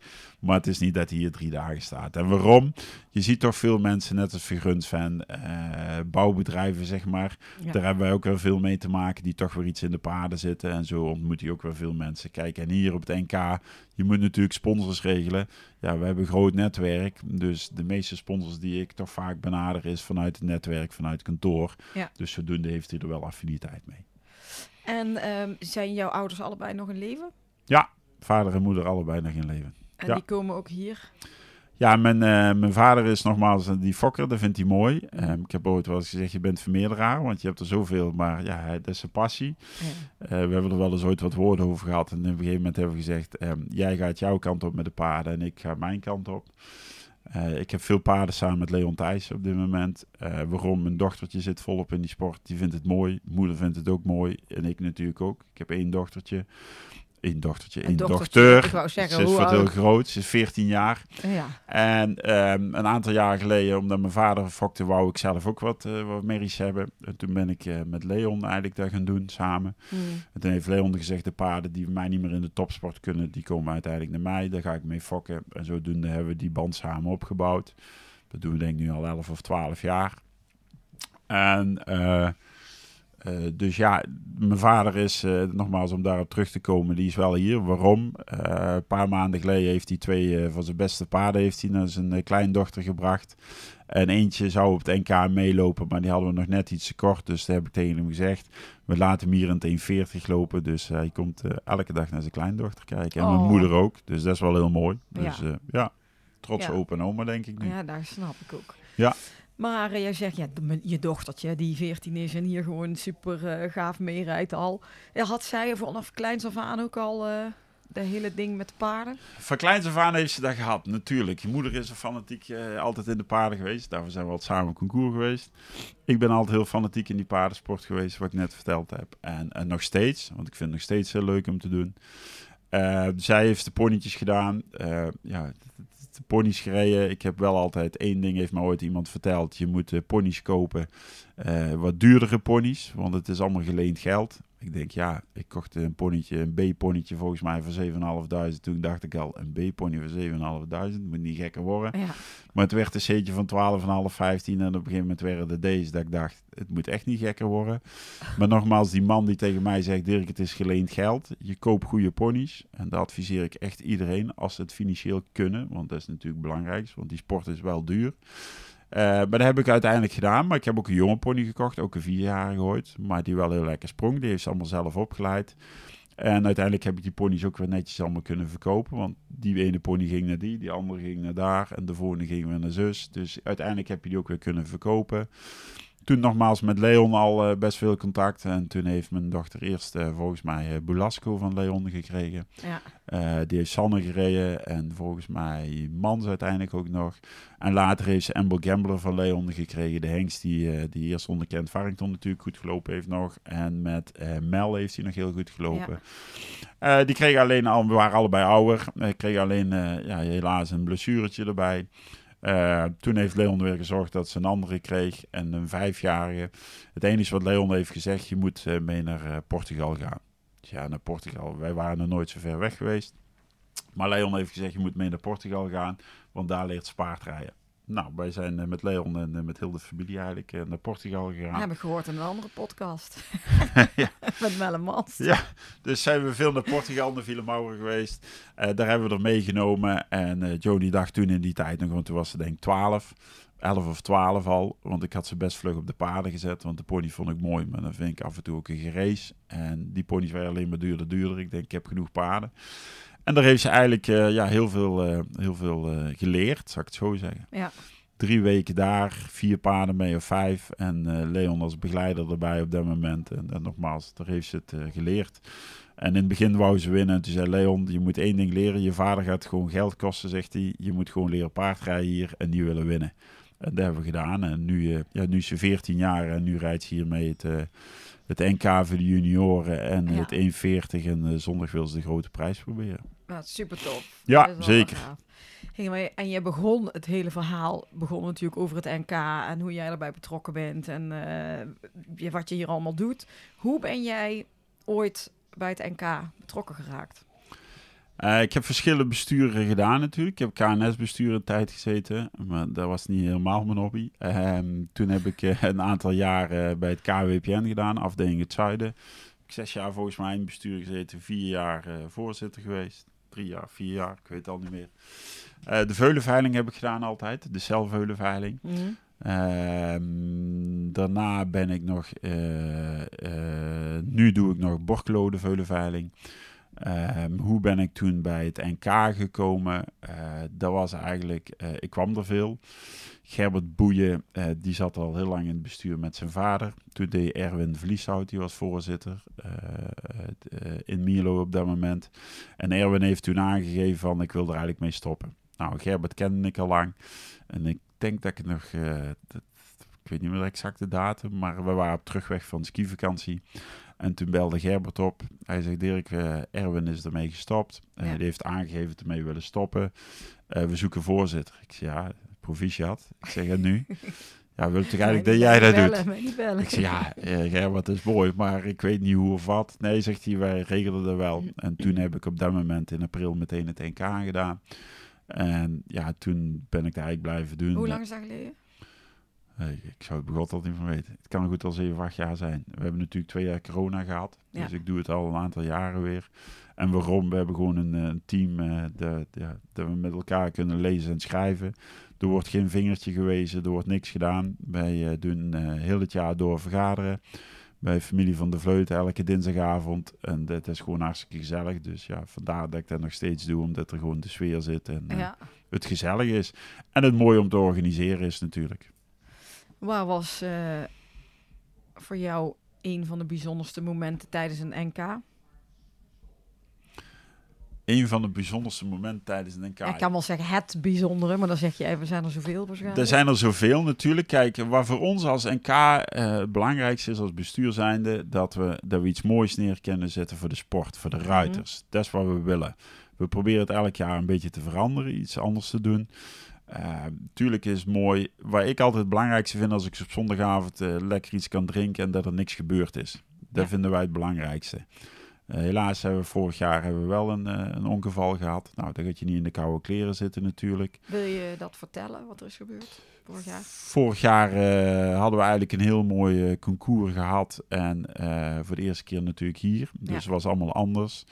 maar het is niet dat hij hier drie dagen staat. En waarom? Je ziet toch veel mensen, net als Verguns fan, eh, bouwbedrijven zeg maar. Ja. Daar hebben wij ook wel veel mee te maken, die toch weer iets in de paden zitten. En zo ontmoet je ook wel veel mensen. Kijk, en hier op het NK, je moet natuurlijk sponsors regelen. Ja, we hebben een groot netwerk. Dus de meeste sponsors die ik toch vaak benader is vanuit het netwerk, vanuit kantoor. Ja. Dus zodoende heeft hij er wel affiniteit mee. En ehm, zijn jouw ouders allebei nog in leven? Ja, vader en moeder allebei nog in leven. En Ja. die komen ook hier? Ja, mijn, eh, mijn vader is nogmaals eh, die fokker, dat vindt hij mooi. Ehm, ik heb ooit wel eens gezegd, je bent vermeerderaar, want je hebt er zoveel. Maar ja, dat is zijn passie. Ja. Eh, we hebben er wel eens ooit wat woorden over gehad. En op een gegeven moment hebben we gezegd, ehm, jij gaat jouw kant op met de paarden en ik ga mijn kant op. Ik heb veel paarden samen met Leon Thijs op dit moment. Waarom? Mijn dochtertje zit volop in die sport. Die vindt het mooi. Moeder vindt het ook mooi. En ik natuurlijk ook. Ik heb één dochtertje. Eén dochtertje, Een één dochter. Ik wou zeggen, Ze is wat heel groot. Ze is 14 jaar. Ja. En ehm, een aantal jaar geleden, omdat mijn vader fokte, wou ik zelf ook wat, eh, wat merries hebben. En toen ben ik eh, met Leon eigenlijk dat gaan doen, samen. Mm. En toen heeft Leon gezegd, de paarden die mij niet meer in de topsport kunnen, die komen uiteindelijk naar mij. Daar ga ik mee fokken. En zodoende hebben we die band samen opgebouwd. Dat doen we denk ik nu al 11 of 12 jaar. En eh, eh, dus ja, mijn vader is, eh, nogmaals om daarop terug te komen, die is wel hier. Waarom? Eh, een paar maanden geleden heeft hij twee van zijn beste paarden heeft hij naar zijn kleindochter gebracht. En eentje zou op het NK meelopen, maar die hadden we nog net iets te kort. Dus daar heb ik tegen hem gezegd, we laten hem hier in het 1,40 lopen. Dus hij komt elke dag naar zijn kleindochter kijken. En Oh. mijn moeder ook. Dus dat is wel heel mooi. Dus Ja. ja, trots Ja. opa en oma denk ik nu. ja, daar snap ik ook. Ja. Maar eh, jij zegt, ja, je dochtertje die 14 is en hier gewoon super eh, gaaf meerijdt al. Ja, had zij vanaf kleins af aan ook al eh de hele ding met paarden? Van kleins af aan heeft ze dat gehad, natuurlijk. Je moeder is een fanatiek altijd in de paarden geweest. Daarvoor zijn we altijd samen concours geweest. Ik ben altijd heel fanatiek in die paardensport geweest, wat ik net verteld heb. En, nog steeds, want ik vind het nog steeds heel leuk om te doen. Zij heeft de ponytjes gedaan. Ja, de ponies. Ik heb wel altijd één ding, heeft me ooit iemand verteld. Je moet eh, ponies kopen, eh, wat duurdere ponies, want het is allemaal geleend geld. Ik denk, ja, ik kocht een ponytje, een B-ponytje volgens mij voor 7.500. Toen dacht ik al, een B-pony voor 7.500, moet niet gekker worden. Ja, Maar het werd een setje van 12,5, 15 en op een gegeven moment werden er deze dat ik dacht, het moet echt niet gekker worden. Maar nogmaals, die man die tegen mij zegt, Dirk, het is geleend geld. Je koopt goede ponies en dat adviseer ik echt iedereen als ze het financieel kunnen, want dat is natuurlijk het belangrijkste, want die sport is wel duur. Eh, maar dat heb ik uiteindelijk gedaan. Maar ik heb ook een jonge pony gekocht, ook een vierjarige ooit. Maar die wel heel lekker sprong. Die heeft ze allemaal zelf opgeleid. En uiteindelijk heb ik die ponies ook weer netjes allemaal kunnen verkopen. Want die ene pony ging naar die, die andere ging naar daar. En de volgende ging weer naar zus. Dus uiteindelijk heb je die ook weer kunnen verkopen. Toen nogmaals met Leon al eh, best veel contact. En toen heeft mijn dochter eerst eh, volgens mij eh, Bulasco van Leon gekregen. ja. Die heeft Sanne gereden en volgens mij Mans uiteindelijk ook nog. En later heeft ze Amber Gambler van Leon gekregen. De hengst die, die eerst onder Kent Farrington natuurlijk goed gelopen heeft nog. En met Mel heeft hij nog heel goed gelopen. Die kregen alleen al, we waren allebei ouder. Uh, kregen alleen ja, helaas een blessuretje erbij. Eh, toen heeft Leon weer gezorgd dat ze een andere kreeg. En een vijfjarige. Het enige wat Leon heeft gezegd, je moet eh, mee naar eh, Portugal gaan. Ja, naar Portugal. Wij waren er nooit zo ver weg geweest. Maar Leon heeft gezegd, je moet mee naar Portugal gaan, want daar leert ze paardrijden. Nou, wij zijn eh, met Leon en eh, met heel de familie eigenlijk eh, naar Portugal gegaan. Heb ik gehoord in een andere podcast. Ja. met Melle Mans. Ja, dus zijn we veel naar Portugal, naar Villemauer geweest. Daar hebben we er meegenomen. En eh Joni dacht toen in die tijd nog, want toen was ze denk ik 12, 11 of 12 al. Want ik had ze best vlug op de paarden gezet, want de pony vond ik mooi. Maar dan vind ik af en toe ook een gerace. En die ponies werden alleen maar duurder, duurder. Ik denk, ik heb genoeg paarden. En daar heeft ze eigenlijk eh, ja, heel veel, eh, heel veel eh, geleerd, zou ik het zo zeggen. Ja. Drie weken daar, vier paarden mee of vijf. En Leon als begeleider erbij op dat moment. En, en nogmaals, daar heeft ze het geleerd. En in het begin wou ze winnen. En toen zei Leon, je moet één ding leren. Je vader gaat gewoon geld kosten, zegt hij. Je moet gewoon leren paardrijden hier en die willen winnen. En dat hebben we gedaan. En nu, ja, nu is ze 14 jaar en nu rijdt ze hiermee het, het NK voor de junioren en Ja. het 140. En eh, zondag wil ze de grote prijs proberen. Super tof. Ja, zeker. Hey, en je begon het hele verhaal begon natuurlijk over het NK en hoe jij erbij betrokken bent en eh, wat je hier allemaal doet. Hoe ben jij ooit bij het NK betrokken geraakt? Eh, ik heb verschillende besturen gedaan natuurlijk. Ik heb KNS-bestuur een tijd gezeten, maar dat was niet helemaal mijn hobby. Ehm, toen heb ik eh, een aantal jaar bij het KWPN gedaan, afdeling het Zuiden. Ik heb zes jaar volgens mij in het bestuur gezeten, vier jaar eh, voorzitter geweest. Drie jaar, vier jaar, ik weet het al niet meer. De veulenveiling heb ik gedaan altijd, de celveulenveiling. Ehm, daarna ben ik nog, nu doe ik nog Borkelo, de veulenveiling. Ehm, hoe ben ik toen bij het NK gekomen? Eh, dat was eigenlijk, eh, ik kwam er veel. Gerbert Boeien, eh, die zat al heel lang in het bestuur met zijn vader. Toen deed Erwin Vlieshout, die was voorzitter in Milo op dat moment. En Erwin heeft toen aangegeven van, ik wil er eigenlijk mee stoppen. Nou, Gerbert kende ik al lang. En ik denk dat ik nog, ik weet niet meer de exacte datum, maar we waren op terugweg van skivakantie. En toen belde Gerbert op. Hij zegt, Dirk, eh, Erwin is ermee gestopt. En Ja. die heeft aangegeven ermee willen stoppen. Eh, we zoeken voorzitter. Ik zeg, ja, proficiat. Ik zeg, en nu? Ja, wil toch eigenlijk dat jij dat doet? Niet bellen. Ik zeg, ja, eh, Gerbert is mooi, maar ik weet niet hoe of wat. Nee, zegt hij, wij regelen dat wel. En toen heb ik op dat moment in april meteen het NK gedaan. En ja, toen ben ik daar eigenlijk blijven doen. Hoe lang is dat geleden? Eh, Ik zou het begot al niet van weten. Het kan goed al 7, 8 jaar zijn. We hebben natuurlijk twee jaar corona gehad. Ja. Dus ik doe het al een aantal jaren weer. En waarom? We hebben gewoon een, eh, een team eh, dat, ja, dat we met elkaar kunnen lezen en schrijven. Er wordt geen vingertje gewezen, er wordt niks gedaan. Wij doen heel het jaar door vergaderen. Bij familie van de Vleuten elke dinsdagavond. En dat is gewoon hartstikke gezellig. Dus ja, vandaar dat ik dat nog steeds doe. Omdat er gewoon de sfeer zit en Ja. het gezellig is. En het mooi om te organiseren is natuurlijk. Waar was eh, voor jou een van de bijzonderste momenten tijdens een NK? een van de bijzonderste momenten tijdens een NK. Ik kan wel zeggen het bijzondere, maar dan zeg je even, zijn er zoveel waarschijnlijk? Er zijn er zoveel natuurlijk. Kijk, wat voor ons als NK eh, het belangrijkste is als bestuur zijnde, dat we, dat we iets moois neer kunnen zetten voor de sport, voor de ruiters. Dat is wat we willen. We proberen het elk jaar een beetje te veranderen, iets anders te doen. Eh, tuurlijk is het mooi. Waar ik altijd het belangrijkste vind als ik op zondagavond eh, lekker iets kan drinken en dat er niks gebeurd is. Dat Ja. vinden wij het belangrijkste. Eh, helaas hebben we vorig jaar hebben we wel een, een ongeval gehad. Nou, dan gaat je niet in de koude kleren zitten natuurlijk. Wil je dat vertellen, wat er is gebeurd vorig jaar? Vorig jaar hadden we eigenlijk een heel mooi concours gehad. En voor de eerste keer natuurlijk hier. Dus Ja. het was allemaal anders.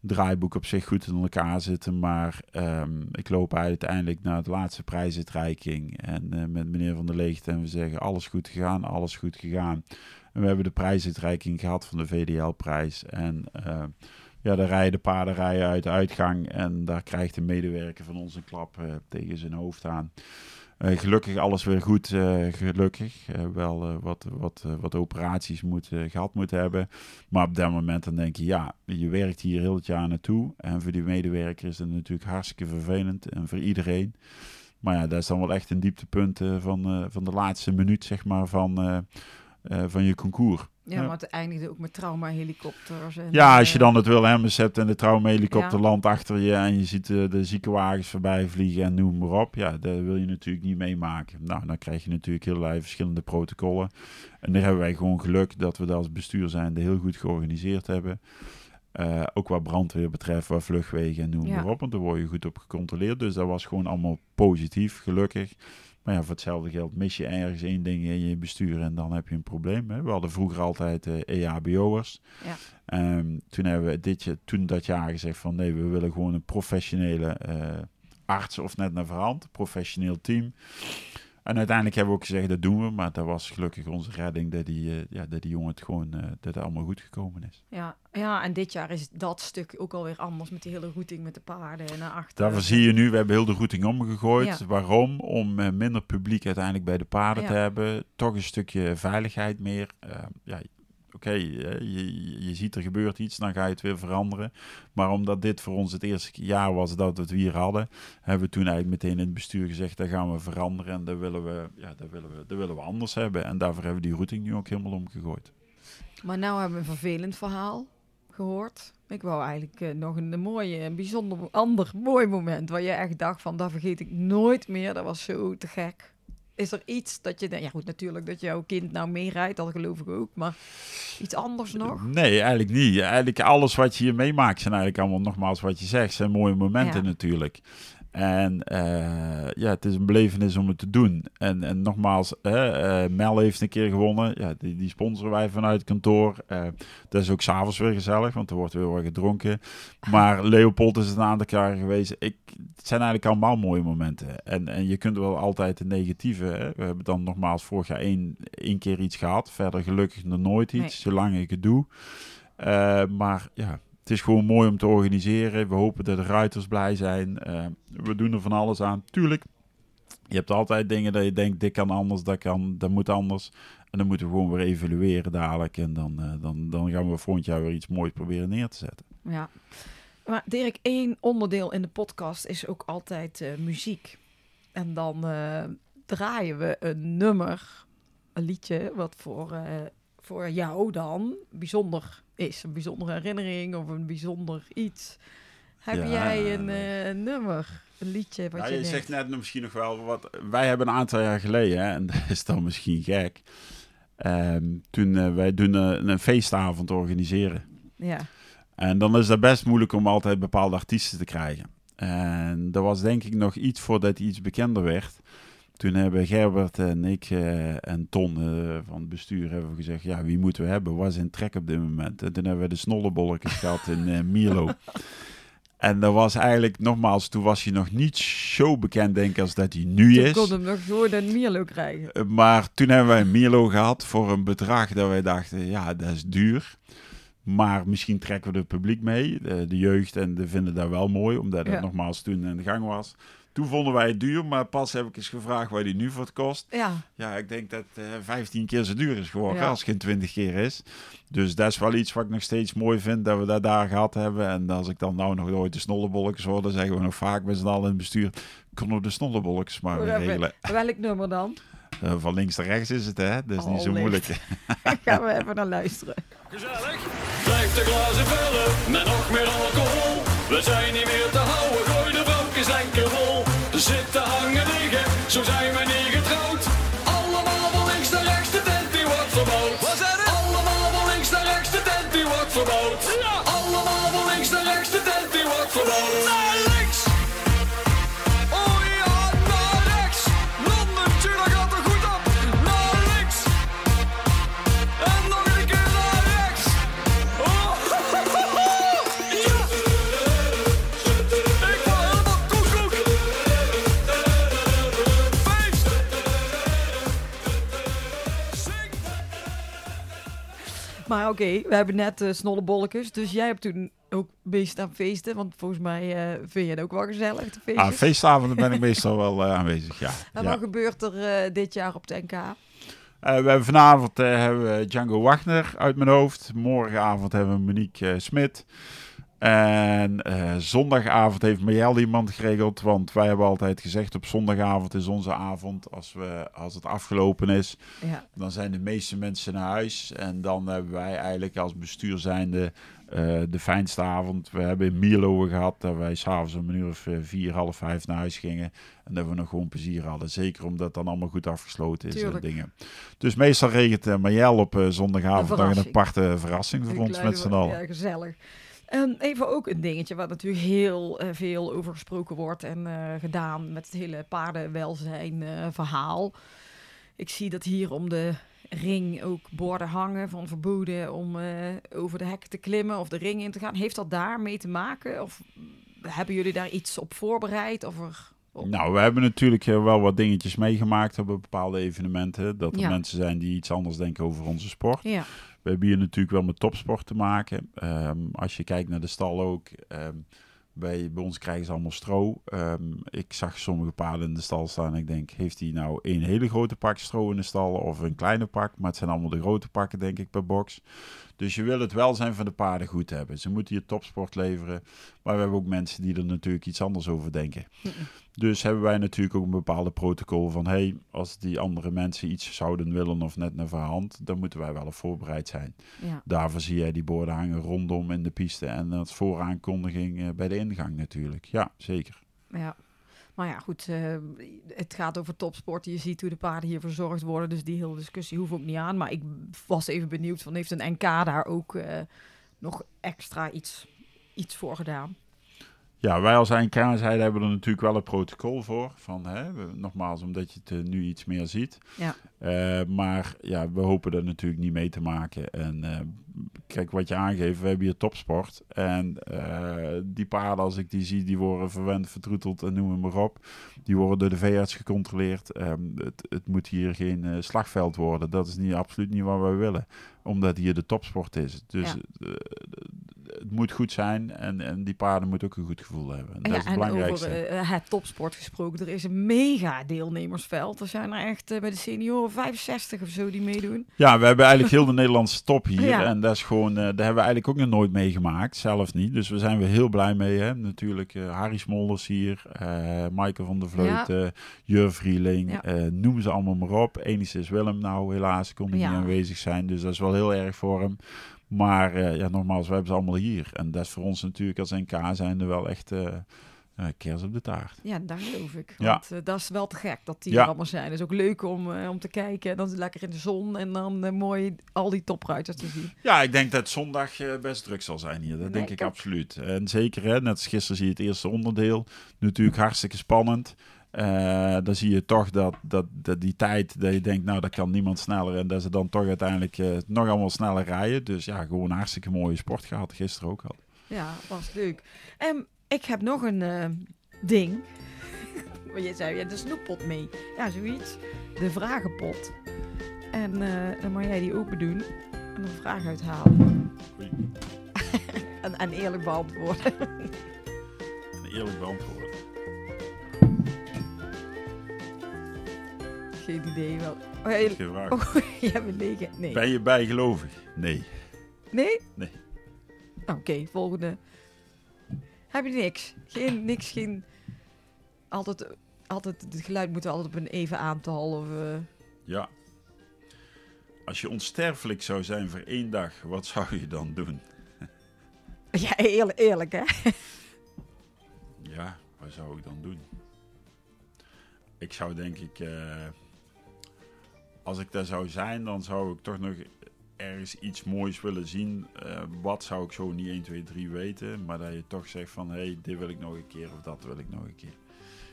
Draaiboek op zich goed in elkaar zitten. Maar ehm, ik loop uiteindelijk naar de laatste prijsuitreiking. En eh, met meneer Van der Leegt. En we zeggen alles goed gegaan, alles goed gegaan. En we hebben de prijsuitreiking gehad van de VDL-prijs. En eh, ja, daar rijden de paarden rijden uit de uitgang. En daar krijgt een medewerker van ons een klap eh, tegen zijn hoofd aan. Eh, gelukkig alles weer goed, eh, gelukkig. Eh, wel wat, wat, wat operaties moet, eh, gehad moeten hebben. Maar op dat moment dan denk je, ja, je werkt hier heel het jaar naartoe. En voor die medewerker is het natuurlijk hartstikke vervelend. En voor iedereen. Maar ja, dat is dan wel echt een dieptepunt van, van de laatste minuut, zeg maar, van, van je concours. Ja, maar het eindigde ook met trauma-helikopters. en, Ja, als je eh, dan het Wilhelmus hebt en de traumahelikopter Ja. landt achter je en je ziet eh, de ziekenwagens voorbij vliegen en noem maar op. Ja, dat wil je natuurlijk niet meemaken. Nou, dan krijg je natuurlijk allerlei verschillende protocollen. En daar hebben wij gewoon geluk dat we dat als bestuur zijnde heel goed georganiseerd hebben. Eh, ook wat brandweer betreft, wat vluchtwegen en noem Ja. maar op. Want daar word je goed op gecontroleerd. Dus dat was gewoon allemaal positief, gelukkig. Maar ja, voor hetzelfde geld mis je ergens één ding in je bestuur en dan heb je een probleem. Hè? We hadden vroeger altijd eh EHBO'ers. Ja. Ehm, toen hebben we dit, toen dat jaar gezegd van nee, we willen gewoon een professionele eh, arts of net naar verhand, professioneel team. En uiteindelijk hebben we ook gezegd dat doen we, maar dat was gelukkig onze redding dat die, eh, ja, dat die jongen het gewoon, eh, dat het allemaal goed gekomen is. Ja, ja, en dit jaar is dat stuk ook alweer anders met die hele routing met de paarden en naar achter. Daarvoor zie je nu, we hebben heel de routing omgegooid. Ja. Waarom? Om eh, minder publiek uiteindelijk bij de paarden Ja. te hebben. Toch een stukje veiligheid meer. Ja, oké, je, ziet er gebeurt iets, dan ga je het weer veranderen. Maar omdat dit voor ons het eerste jaar was dat we het hier hadden, hebben we toen eigenlijk meteen in het bestuur gezegd, dat gaan we veranderen en dat willen we, ja, dat willen we, dat willen we anders hebben. En daarvoor hebben we die routing nu ook helemaal omgegooid. Maar nou hebben we een vervelend verhaal gehoord. Ik wou eigenlijk eh, nog een, mooie, een bijzonder ander mooi moment waar je echt dacht van, dat vergeet ik nooit meer. Dat was zo te gek. Is er iets dat je denkt, ja goed, natuurlijk dat jouw kind nou meerijdt, dat geloof ik ook, maar iets anders nog? Nee, eigenlijk niet. Eigenlijk alles wat je hier meemaakt zijn eigenlijk allemaal, nogmaals wat je zegt, zijn mooie momenten Ja. natuurlijk. En eh, ja, het is een belevenis om het te doen. En, en nogmaals, eh, Mel heeft een keer gewonnen. Ja, die, die sponsoren wij vanuit het kantoor. Eh, dat is ook s'avonds weer gezellig, want er wordt weer wat gedronken. Maar Leopold is het een aantal keer geweest. Ik, het zijn eigenlijk allemaal mooie momenten. En, en je kunt wel altijd de negatieve. Hè. We hebben dan nogmaals vorig jaar één, één keer iets gehad. Verder gelukkig nog nooit iets, Nee. zolang ik het doe. Maar ja, het is gewoon mooi om te organiseren. We hopen dat de ruiters blij zijn. Eh, we doen er van alles aan. Tuurlijk, je hebt altijd dingen dat je denkt, dit kan anders, dat, kan, dat moet anders. En dan moeten we gewoon weer evalueren dadelijk. En dan, eh, dan, dan gaan we volgend jaar weer iets moois proberen neer te zetten. Ja. Maar Dirk, één onderdeel in de podcast is ook altijd eh, muziek. En dan draaien we een nummer, een liedje, wat voor, voor jou dan bijzonder is. Een bijzondere herinnering of een bijzonder iets. Heb Ja, jij een nee. eh, nummer, een liedje wat Ja, je, je zegt net misschien nog wel wat. Wij hebben een aantal jaar geleden, hè, en dat is dan misschien gek. ehm, toen eh, wij doen een feestavond organiseren. Ja, En dan is het best moeilijk om altijd bepaalde artiesten te krijgen. En dat was denk ik nog iets voordat hij iets bekender werd. Toen hebben Gerbert en ik eh, en Ton eh, van het bestuur hebben gezegd... ja, wie moeten we hebben? Was in trek op dit moment. En toen hebben we de snollebolletjes gehad in eh, Mierlo. En dat was eigenlijk, nogmaals, toen was hij nog niet zo bekend denk ik als dat hij nu toen is. kon hem nog gewoon een Mierlo krijgen. Maar toen hebben wij een Mierlo gehad voor een bedrag dat wij dachten, ja, dat is duur. Maar misschien trekken we het publiek mee, de, de jeugd, en de vinden dat wel mooi, omdat het Ja. nogmaals toen in de gang was. Toen vonden wij het duur, maar pas heb ik eens gevraagd waar die nu voor het kost. Ja, Ja, ik denk dat eh 15 keer zo duur is geworden Ja. als het geen 20 keer is. Dus dat is wel iets wat ik nog steeds mooi vind, dat we dat daar gehad hebben. En als ik dan nou nog ooit de snollebolletjes hoor, dan zeggen we nog vaak met z'n allen in het bestuur, kunnen we de snollebolletjes maar weer regelen. welk nummer dan? Eh, van links naar rechts is het, hè? Dat is niet zo Allicht. moeilijk. Gaan we even naar luisteren. Gezellig. Blijf de glazen vullen met nog meer alcohol. We zijn niet meer te houden, gooi de lekker vol. Zitten hangen liggen, zo zijn we niet getrouwd. Allemaal van links naar rechts, de tent die wordt verbouwd. Allemaal van links naar rechts, de tent die wordt verbouwd. Allemaal van links naar rechts, de tent die wordt verbouwd. Maar oké, we hebben net eh snollebolletjes. Dus jij hebt toen ook beest aan feesten. Want volgens mij eh, vind je het ook wel gezellig, de feestjes. Ah, feestavonden ben ik meestal wel eh, aanwezig, ja. en ja. wat gebeurt er dit jaar op de NK? We hebben vanavond hebben we Django Wagner uit mijn hoofd. Morgenavond hebben we Monique Smit. En eh, zondagavond heeft Miel iemand geregeld. Want wij hebben altijd gezegd op zondagavond is onze avond. Als, we, als het afgelopen is, Ja, dan zijn de meeste mensen naar huis. En dan hebben wij eigenlijk als bestuur zijnde eh, de fijnste avond. We hebben in Mierlo gehad dat wij s'avonds om een uur of eh, vier, half vijf naar huis gingen. En dat we nog gewoon plezier hadden. Zeker omdat het dan allemaal goed afgesloten is en dingen. Dus meestal regelt uh, op zondagavond een verrassing. aparte verrassing voor een ons met z'n allen. Ja, gezellig. En even ook een dingetje waar natuurlijk heel eh, veel over gesproken wordt en eh, gedaan met het hele paardenwelzijn eh, verhaal. Ik zie dat hier om de ring ook borden hangen van verboden om over de hek te klimmen of de ring in te gaan. Heeft dat daarmee te maken? Of hebben jullie daar iets op voorbereid? Of er, op- Nou, we hebben natuurlijk wel wat dingetjes meegemaakt op bepaalde evenementen. Dat er Ja. mensen zijn die iets anders denken over onze sport. Ja, We hebben hier natuurlijk wel met topsport te maken. Ehm, als je kijkt naar de stal ook. ehm, Bij, bij ons krijgen ze allemaal stro. Ehm, ik zag sommige paarden in de stal staan. En ik denk, heeft hij nou één hele grote pak stro in de stal of een kleine pak? Maar het zijn allemaal de grote pakken, denk ik, per box. Dus je wil het welzijn van de paarden goed hebben. Ze moeten hier topsport leveren. Maar we hebben ook mensen die er natuurlijk iets anders over denken. Dus hebben wij natuurlijk ook een bepaalde protocol van... hey, als die andere mensen iets zouden willen of net naar verhand... dan moeten wij wel op voorbereid zijn. Ja. Daarvoor zie jij die borden hangen rondom in de piste. En als vooraankondiging eh, bij de ingang natuurlijk. Ja, zeker. Ja. Maar ja, goed, eh, het gaat over topsport. Je ziet hoe de paarden hier verzorgd worden. Dus die hele discussie hoeft ook niet aan. Maar ik was even benieuwd van, heeft een NK daar ook eh, nog extra iets, iets voor gedaan? Ja, wij als zeiden hebben er natuurlijk wel een protocol voor. Van, hè, we- nogmaals, omdat je het eh, nu iets meer ziet. Ja. Eh, maar ja, we hopen er natuurlijk niet mee te maken. En eh, kijk, wat je aangeeft, we hebben hier topsport. En die paarden, als ik die zie, die worden verwend, vertroeteld en noem maar op. Die worden door de veearts gecontroleerd. Ehm, het, het moet hier geen slagveld worden. Dat is niet, absoluut niet wat wij willen. Omdat hier de topsport is. Dus Ja. Het moet goed zijn en, en die paarden moeten ook een goed gevoel hebben. En dat ja, is het en belangrijkste. over eh, het topsport gesproken, er is een mega deelnemersveld. Er zijn er echt eh, bij de senioren 65 of zo die meedoen. Ja, we hebben eigenlijk heel de Nederlandse top hier. Ja. En dat is gewoon, eh daar hebben we eigenlijk ook nog nooit meegemaakt. Zelf niet. Dus we zijn we heel blij mee. Hè. Natuurlijk Harry Smolders hier. Maaike van der Vleuten. Jur Vrieling. Ja. noem ze allemaal maar op. Enis is Willem nou helaas. Kon hij Ja. niet aanwezig zijn. Dus dat is wel heel erg voor hem. Maar eh, ja, nogmaals, we hebben ze allemaal hier. En dat is voor ons natuurlijk als NK zijn er wel echt eh, kers op de taart. Ja, daar geloof ik. Ja. Want eh, dat is wel te gek dat die Ja. er allemaal zijn. Het is ook leuk om, om te kijken. En dan lekker in de zon en dan mooi al die topruiters te zien. Ja, ik denk dat zondag best druk zal zijn hier. Dat Nee, denk ik absoluut. En zeker, hè, net als gisteren zie je het eerste onderdeel. Natuurlijk hartstikke spannend. Eh, dan zie je toch dat, dat, dat die tijd, dat je denkt, nou, dat kan niemand sneller. En dat ze dan toch uiteindelijk eh, nog allemaal sneller rijden. Dus ja, gewoon een hartstikke mooie sport gehad. Gisteren ook al. Ja, was leuk. En ik heb nog een eh, ding. Want je zei, ja, de snoeppot mee. Ja, zoiets. De vragenpot. En dan mag jij die open doen. En een vraag uithalen. En, en eerlijk beantwoorden. Een eerlijk beantwoord. Geen idee wel. Oh, vraag. oh, negen. Nee. Ben je bijgelovig? Nee. Nee? Nee. Oké, volgende. Heb je niks? Geen, niks, geen... Altijd, altijd, het geluid moet altijd op een even aantal of... eh, Ja. Als je onsterfelijk zou zijn voor één dag, wat zou je dan doen? Ja, eerlijk, eerlijk hè? Ja, wat zou ik dan doen? Ik zou denk ik, eh, als ik daar zou zijn, dan zou ik toch nog ergens iets moois willen zien. Eh, wat zou ik zo niet 1, 2, 3 weten, maar dat je toch zegt van, hé, hey, dit wil ik nog een keer of dat wil ik nog een keer.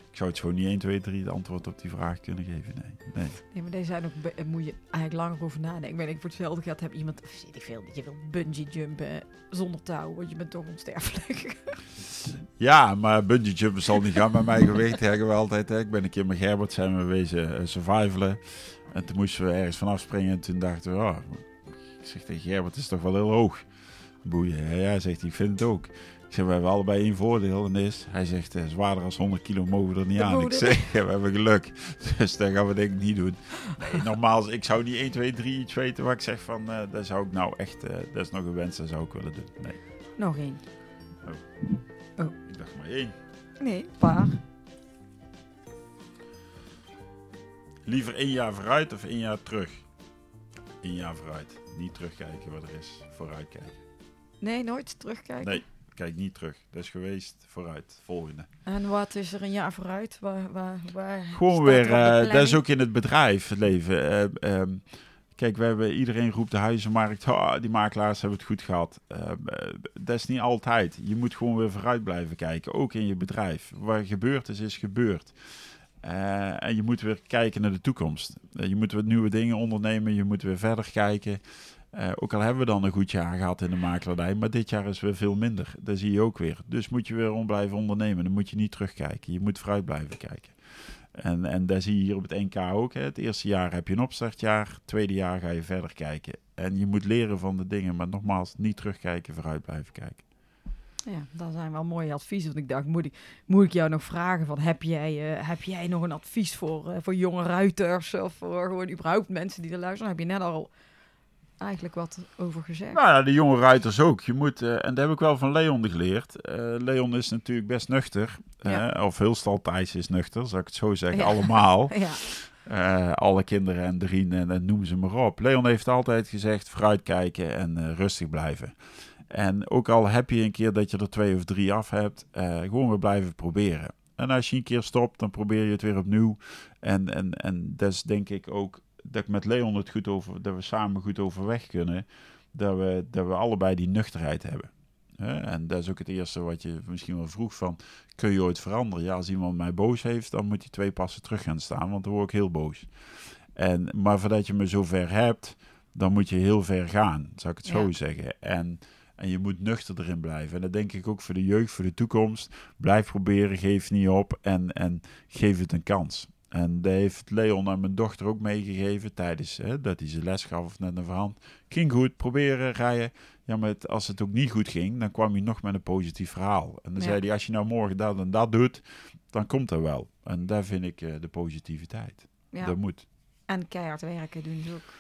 Ik zou het zo niet 1, 2, 3 het antwoord op die vraag kunnen geven, nee. nee. Nee, maar deze zijn ook... moet je eigenlijk langer over nadenken. Ik ben ik voor hetzelfde gehad heb iemand... Of weet ik veel, dat je wil bungee jumpen zonder touw. Want je bent toch onsterfelijk. Ja, maar bungee jumpen zal niet gaan met mijn gewicht, we altijd. Hè. Ik ben een keer met Gerbert, zijn we wezen eh, survivalen. En toen moesten we ergens vanaf springen en toen dachten we, oh, ik zeg tegen Gerbert, het is toch wel heel hoog. Boeien, ja, ja, zegt hij, ik vind het ook. Ik zeg, we hebben allebei één voordeel en is, hij zegt, eh, zwaarder als 100 kilo mogen we er niet Dat aan. Ik zeg, we hebben geluk. Dus dat gaan we denk ik niet doen. Nee, normaal, ik zou niet 1, 2, 3 iets weten waar ik zeg van, eh dat zou ik nou echt, eh, dat is nog een wens, dat zou ik willen doen. Nee, Nog één. ik dacht maar één. Nee, paar. Liever één jaar vooruit of één jaar terug? Eén jaar vooruit. Niet terugkijken wat er is. Vooruit kijken. Nee, nooit terugkijken. Nee, kijk niet terug. Dat is geweest. Vooruit. Volgende. En wat is er een jaar vooruit? Waar, waar, waar Gewoon weer, er eh, dat is ook in het bedrijfsleven. Ehm, kijk, we hebben, iedereen roept de huizenmarkt, "Ah, die makelaars hebben het goed gehad. Eh, eh, dat is niet altijd. Je moet gewoon weer vooruit blijven kijken, ook in je bedrijf. Wat gebeurd is, is gebeurd. Eh, en je moet weer kijken naar de toekomst. Eh, je moet weer nieuwe dingen ondernemen, je moet weer verder kijken. Eh, ook al hebben we dan een goed jaar gehad in de makelaardij, maar dit jaar is weer veel minder. Dat zie je ook weer. Dus moet je weer om blijven ondernemen. Dan moet je niet terugkijken. Je moet vooruit blijven kijken. En, en daar zie je hier op het NK ook. Hè. Het eerste jaar heb je een opstartjaar. Het tweede jaar ga je verder kijken. En je moet leren van de dingen. Maar nogmaals, niet terugkijken, vooruit blijven kijken. Ja, dat zijn wel mooie adviezen. Want ik dacht, moet ik, moet ik jou nog vragen van, heb jij, eh, heb jij nog een advies voor, eh, voor jonge ruiters? Of voor gewoon überhaupt mensen die er luisteren? Heb je net al eigenlijk wat over gezegd? Nou ja, de jonge ruiters ook. Je moet, eh, en dat heb ik wel van Leon geleerd. Leon is natuurlijk best nuchter. Ja. of heel staltijs is nuchter, zou ik het zo zeggen. Ja. Allemaal. Ja, alle kinderen en drieën en, en noem ze maar op. Leon heeft altijd gezegd, vooruitkijken en rustig blijven. En ook al heb je een keer dat je er twee of drie af hebt, eh, gewoon weer blijven proberen. En als je een keer stopt, dan probeer je het weer opnieuw. En, en, en dat is denk ik ook dat ik met Leon het goed over, dat we samen goed overweg kunnen. Dat we, dat we allebei die nuchterheid hebben. Hè? En dat is ook het eerste wat je misschien wel vroeg van, kun je ooit veranderen? Ja, als iemand mij boos heeft, dan moet hij twee passen terug gaan staan, want dan word ik heel boos. En, maar voordat je me zover hebt, dan moet je heel ver gaan, zou ik het zo zeggen. En, en je moet nuchter erin blijven. En dat denk ik ook voor de jeugd, voor de toekomst. Blijf proberen, geef niet op en, en geef het een kans. En dat heeft Leon aan mijn dochter ook meegegeven tijdens hè, dat hij ze les gaf of net een verhand. Ging goed, proberen, rijden. Ja, maar het- als het ook niet goed ging, dan kwam hij nog met een positief verhaal. En dan Ja. zei hij, als je nou morgen dat en dat doet, dan komt dat wel. En daar vind ik eh, de positiviteit. ja. Dat moet. En keihard werken doen ze ook.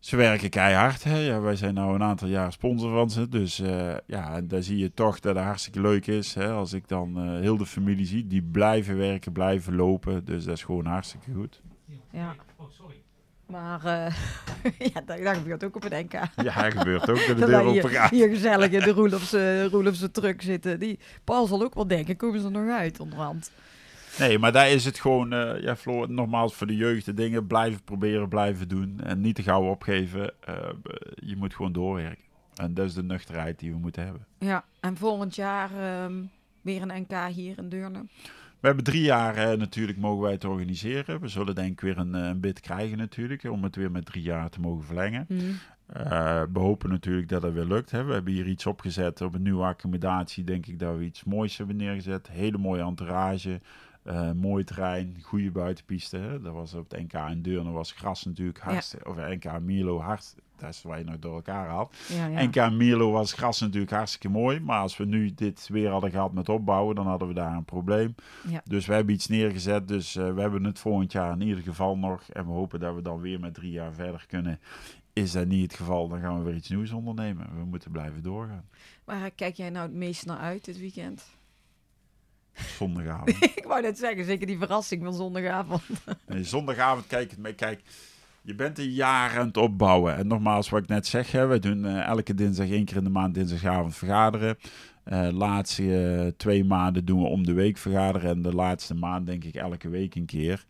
Ze werken keihard. Hè? Ja, wij zijn nou een aantal jaar sponsor van ze. Dus eh, ja, daar zie je toch dat het hartstikke leuk is. Hè? Als ik dan eh, heel de familie zie, die blijven werken, blijven lopen. Dus dat is gewoon hartstikke goed. Ja. Maar eh, ja, dat, dat gebeurt ook op een NK. Ja, dat gebeurt ook dat de deur open hier, gaat. hier gezellig in de Roelofse, Roelofse truck zitten. Die, Paul zal ook wel denken, komen ze er nog uit onderhand? Nee, maar daar is het gewoon, eh, ja, Floor, nogmaals voor de jeugd de dingen blijven proberen, blijven doen. En niet te gauw opgeven. Eh, je moet gewoon doorwerken. En dat is de nuchterheid die we moeten hebben. Ja, en volgend jaar ehm, weer een NK hier in Deurne. We hebben drie jaar eh, natuurlijk mogen wij het organiseren. We zullen denk ik weer een, een bid krijgen natuurlijk, om het weer met drie jaar te mogen verlengen. Eh, we hopen natuurlijk dat het weer lukt. Hè. We hebben hier iets opgezet op een nieuwe accommodatie. Denk ik dat we iets moois hebben neergezet. Hele mooie entourage. Eh, mooi terrein, goede buitenpiste. Hè. Dat was op het NK in Deurne was gras natuurlijk hartstikke... Of NK Milo hard, dat is waar je nog door elkaar haalt. Ja, ja. NK Milo was gras natuurlijk hartstikke mooi. Maar als we nu dit weer hadden gehad met opbouwen, dan hadden we daar een probleem. Dus we hebben iets neergezet. Dus eh, we hebben het volgend jaar in ieder geval nog. En we hopen dat we dan weer met drie jaar verder kunnen. Is dat niet het geval, dan gaan we weer iets nieuws ondernemen. We moeten blijven doorgaan. Waar kijk jij nou het meest naar uit dit weekend? Zondagavond. ik wou net zeggen, zeker die verrassing van zondagavond. Nee, zondagavond kijk het mee. Kijk, je bent een jaar aan het opbouwen. En nogmaals, wat ik net zeg, hè, we doen eh, elke dinsdag één keer in de maand dinsdagavond vergaderen. Eh laatste eh, twee maanden doen we om de week vergaderen. En de laatste maand denk ik elke week een keer.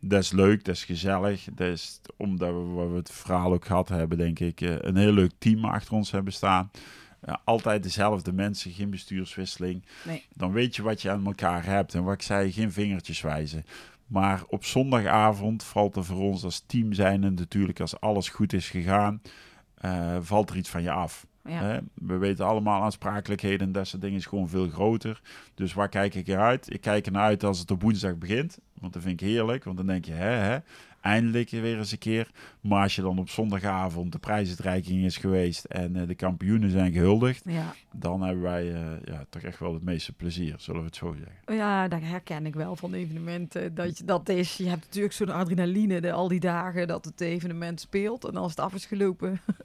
Dat is leuk, dat is gezellig. Dat is omdat we, wat we het verhaal ook gehad hebben, denk ik, een heel leuk team achter ons hebben staan. Altijd dezelfde mensen, geen bestuurswisseling. Nee. Dan weet je wat je aan elkaar hebt. En wat ik zei, geen vingertjes wijzen. Maar op zondagavond valt er voor ons als team zijnde natuurlijk, als alles goed is gegaan, eh, valt er iets van je af. Ja. We weten allemaal aansprakelijkheden en dat soort dingen is gewoon veel groter. Dus waar kijk ik eruit? Ik kijk ernaar uit als het op woensdag begint. Want dat vind ik heerlijk. Want dan denk je, hè, hè, eindelijk weer eens een keer. Maar als je dan op zondagavond de prijsuitreiking is geweest en eh, de kampioenen zijn gehuldigd, Ja. dan hebben wij eh, ja, toch echt wel het meeste plezier, zullen we het zo zeggen. ja, dat herken ik wel van evenementen. Dat, je, dat is, je hebt natuurlijk zo'n adrenaline de, al die dagen dat het evenement speelt. En als het af is gelopen.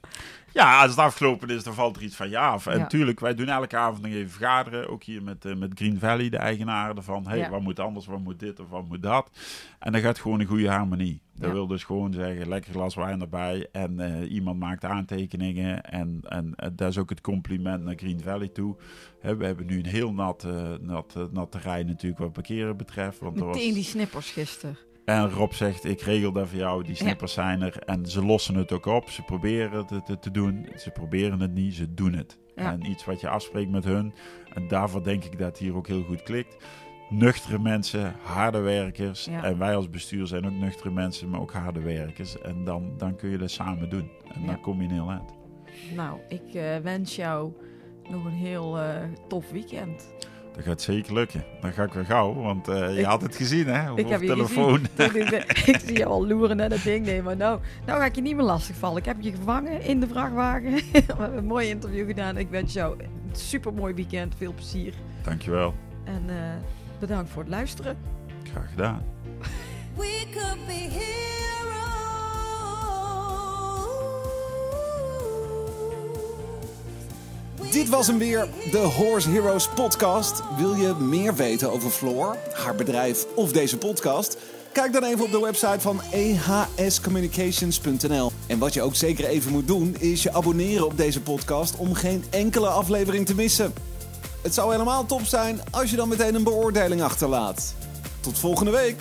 Ja, als het afgelopen is, dan valt er iets van je af. En Ja. natuurlijk, wij doen elke avond nog even vergaderen. Ook hier met, eh, met Green Valley, de eigenaren ervan. hey, Ja. wat moet anders, wat moet dit of wat moet dat? En dan gaat gewoon een goede harmonie. Dat Ja. wil dus gewoon zeggen, lekker glas wijn erbij. En eh, iemand maakt aantekeningen. En, en eh, dat is ook het compliment naar Green Valley toe. We hebben nu een heel nat, eh, nat, nat terrein natuurlijk wat parkeren betreft. Want er was... Meteen die snippers gisteren. En Rob zegt, ik regel dat voor jou, die snippers zijn er. En ze lossen het ook op, ze proberen het te, te doen. Ze proberen het niet, ze doen het. Ja. En iets wat je afspreekt met hun. En daarvoor denk ik dat hier ook heel goed klikt. Nuchtere mensen, harde werkers. Ja. En wij als bestuur zijn ook nuchtere mensen, maar ook harde werkers. En dan, dan kun je dat samen doen. En Ja. dan kom je een heel eind. Nou, ik eh, wens jou nog een heel eh, tof weekend. Dat gaat zeker lukken. Dan ga ik weer gauw, want eh, je Ik- had het gezien hè, Ik op heb je telefoon. Ik, zie je al loeren naar dat ding. Nee, maar nou, nou ga ik je niet meer lastigvallen. Ik heb je gevangen in de vrachtwagen. We hebben een mooi interview gedaan. Ik wens jou super mooi weekend. Veel plezier. Dankjewel. En bedankt voor het luisteren. Graag gedaan. We could be heroes. Dit was hem weer, de Horse Heroes podcast. Wil je meer weten over Floor, haar bedrijf of deze podcast? Kijk dan even op de website van ehscommunications.nl. En wat je ook zeker even moet doen, is je abonneren op deze podcast om geen enkele aflevering te missen. Het zou helemaal top zijn als je dan meteen een beoordeling achterlaat. Tot volgende week!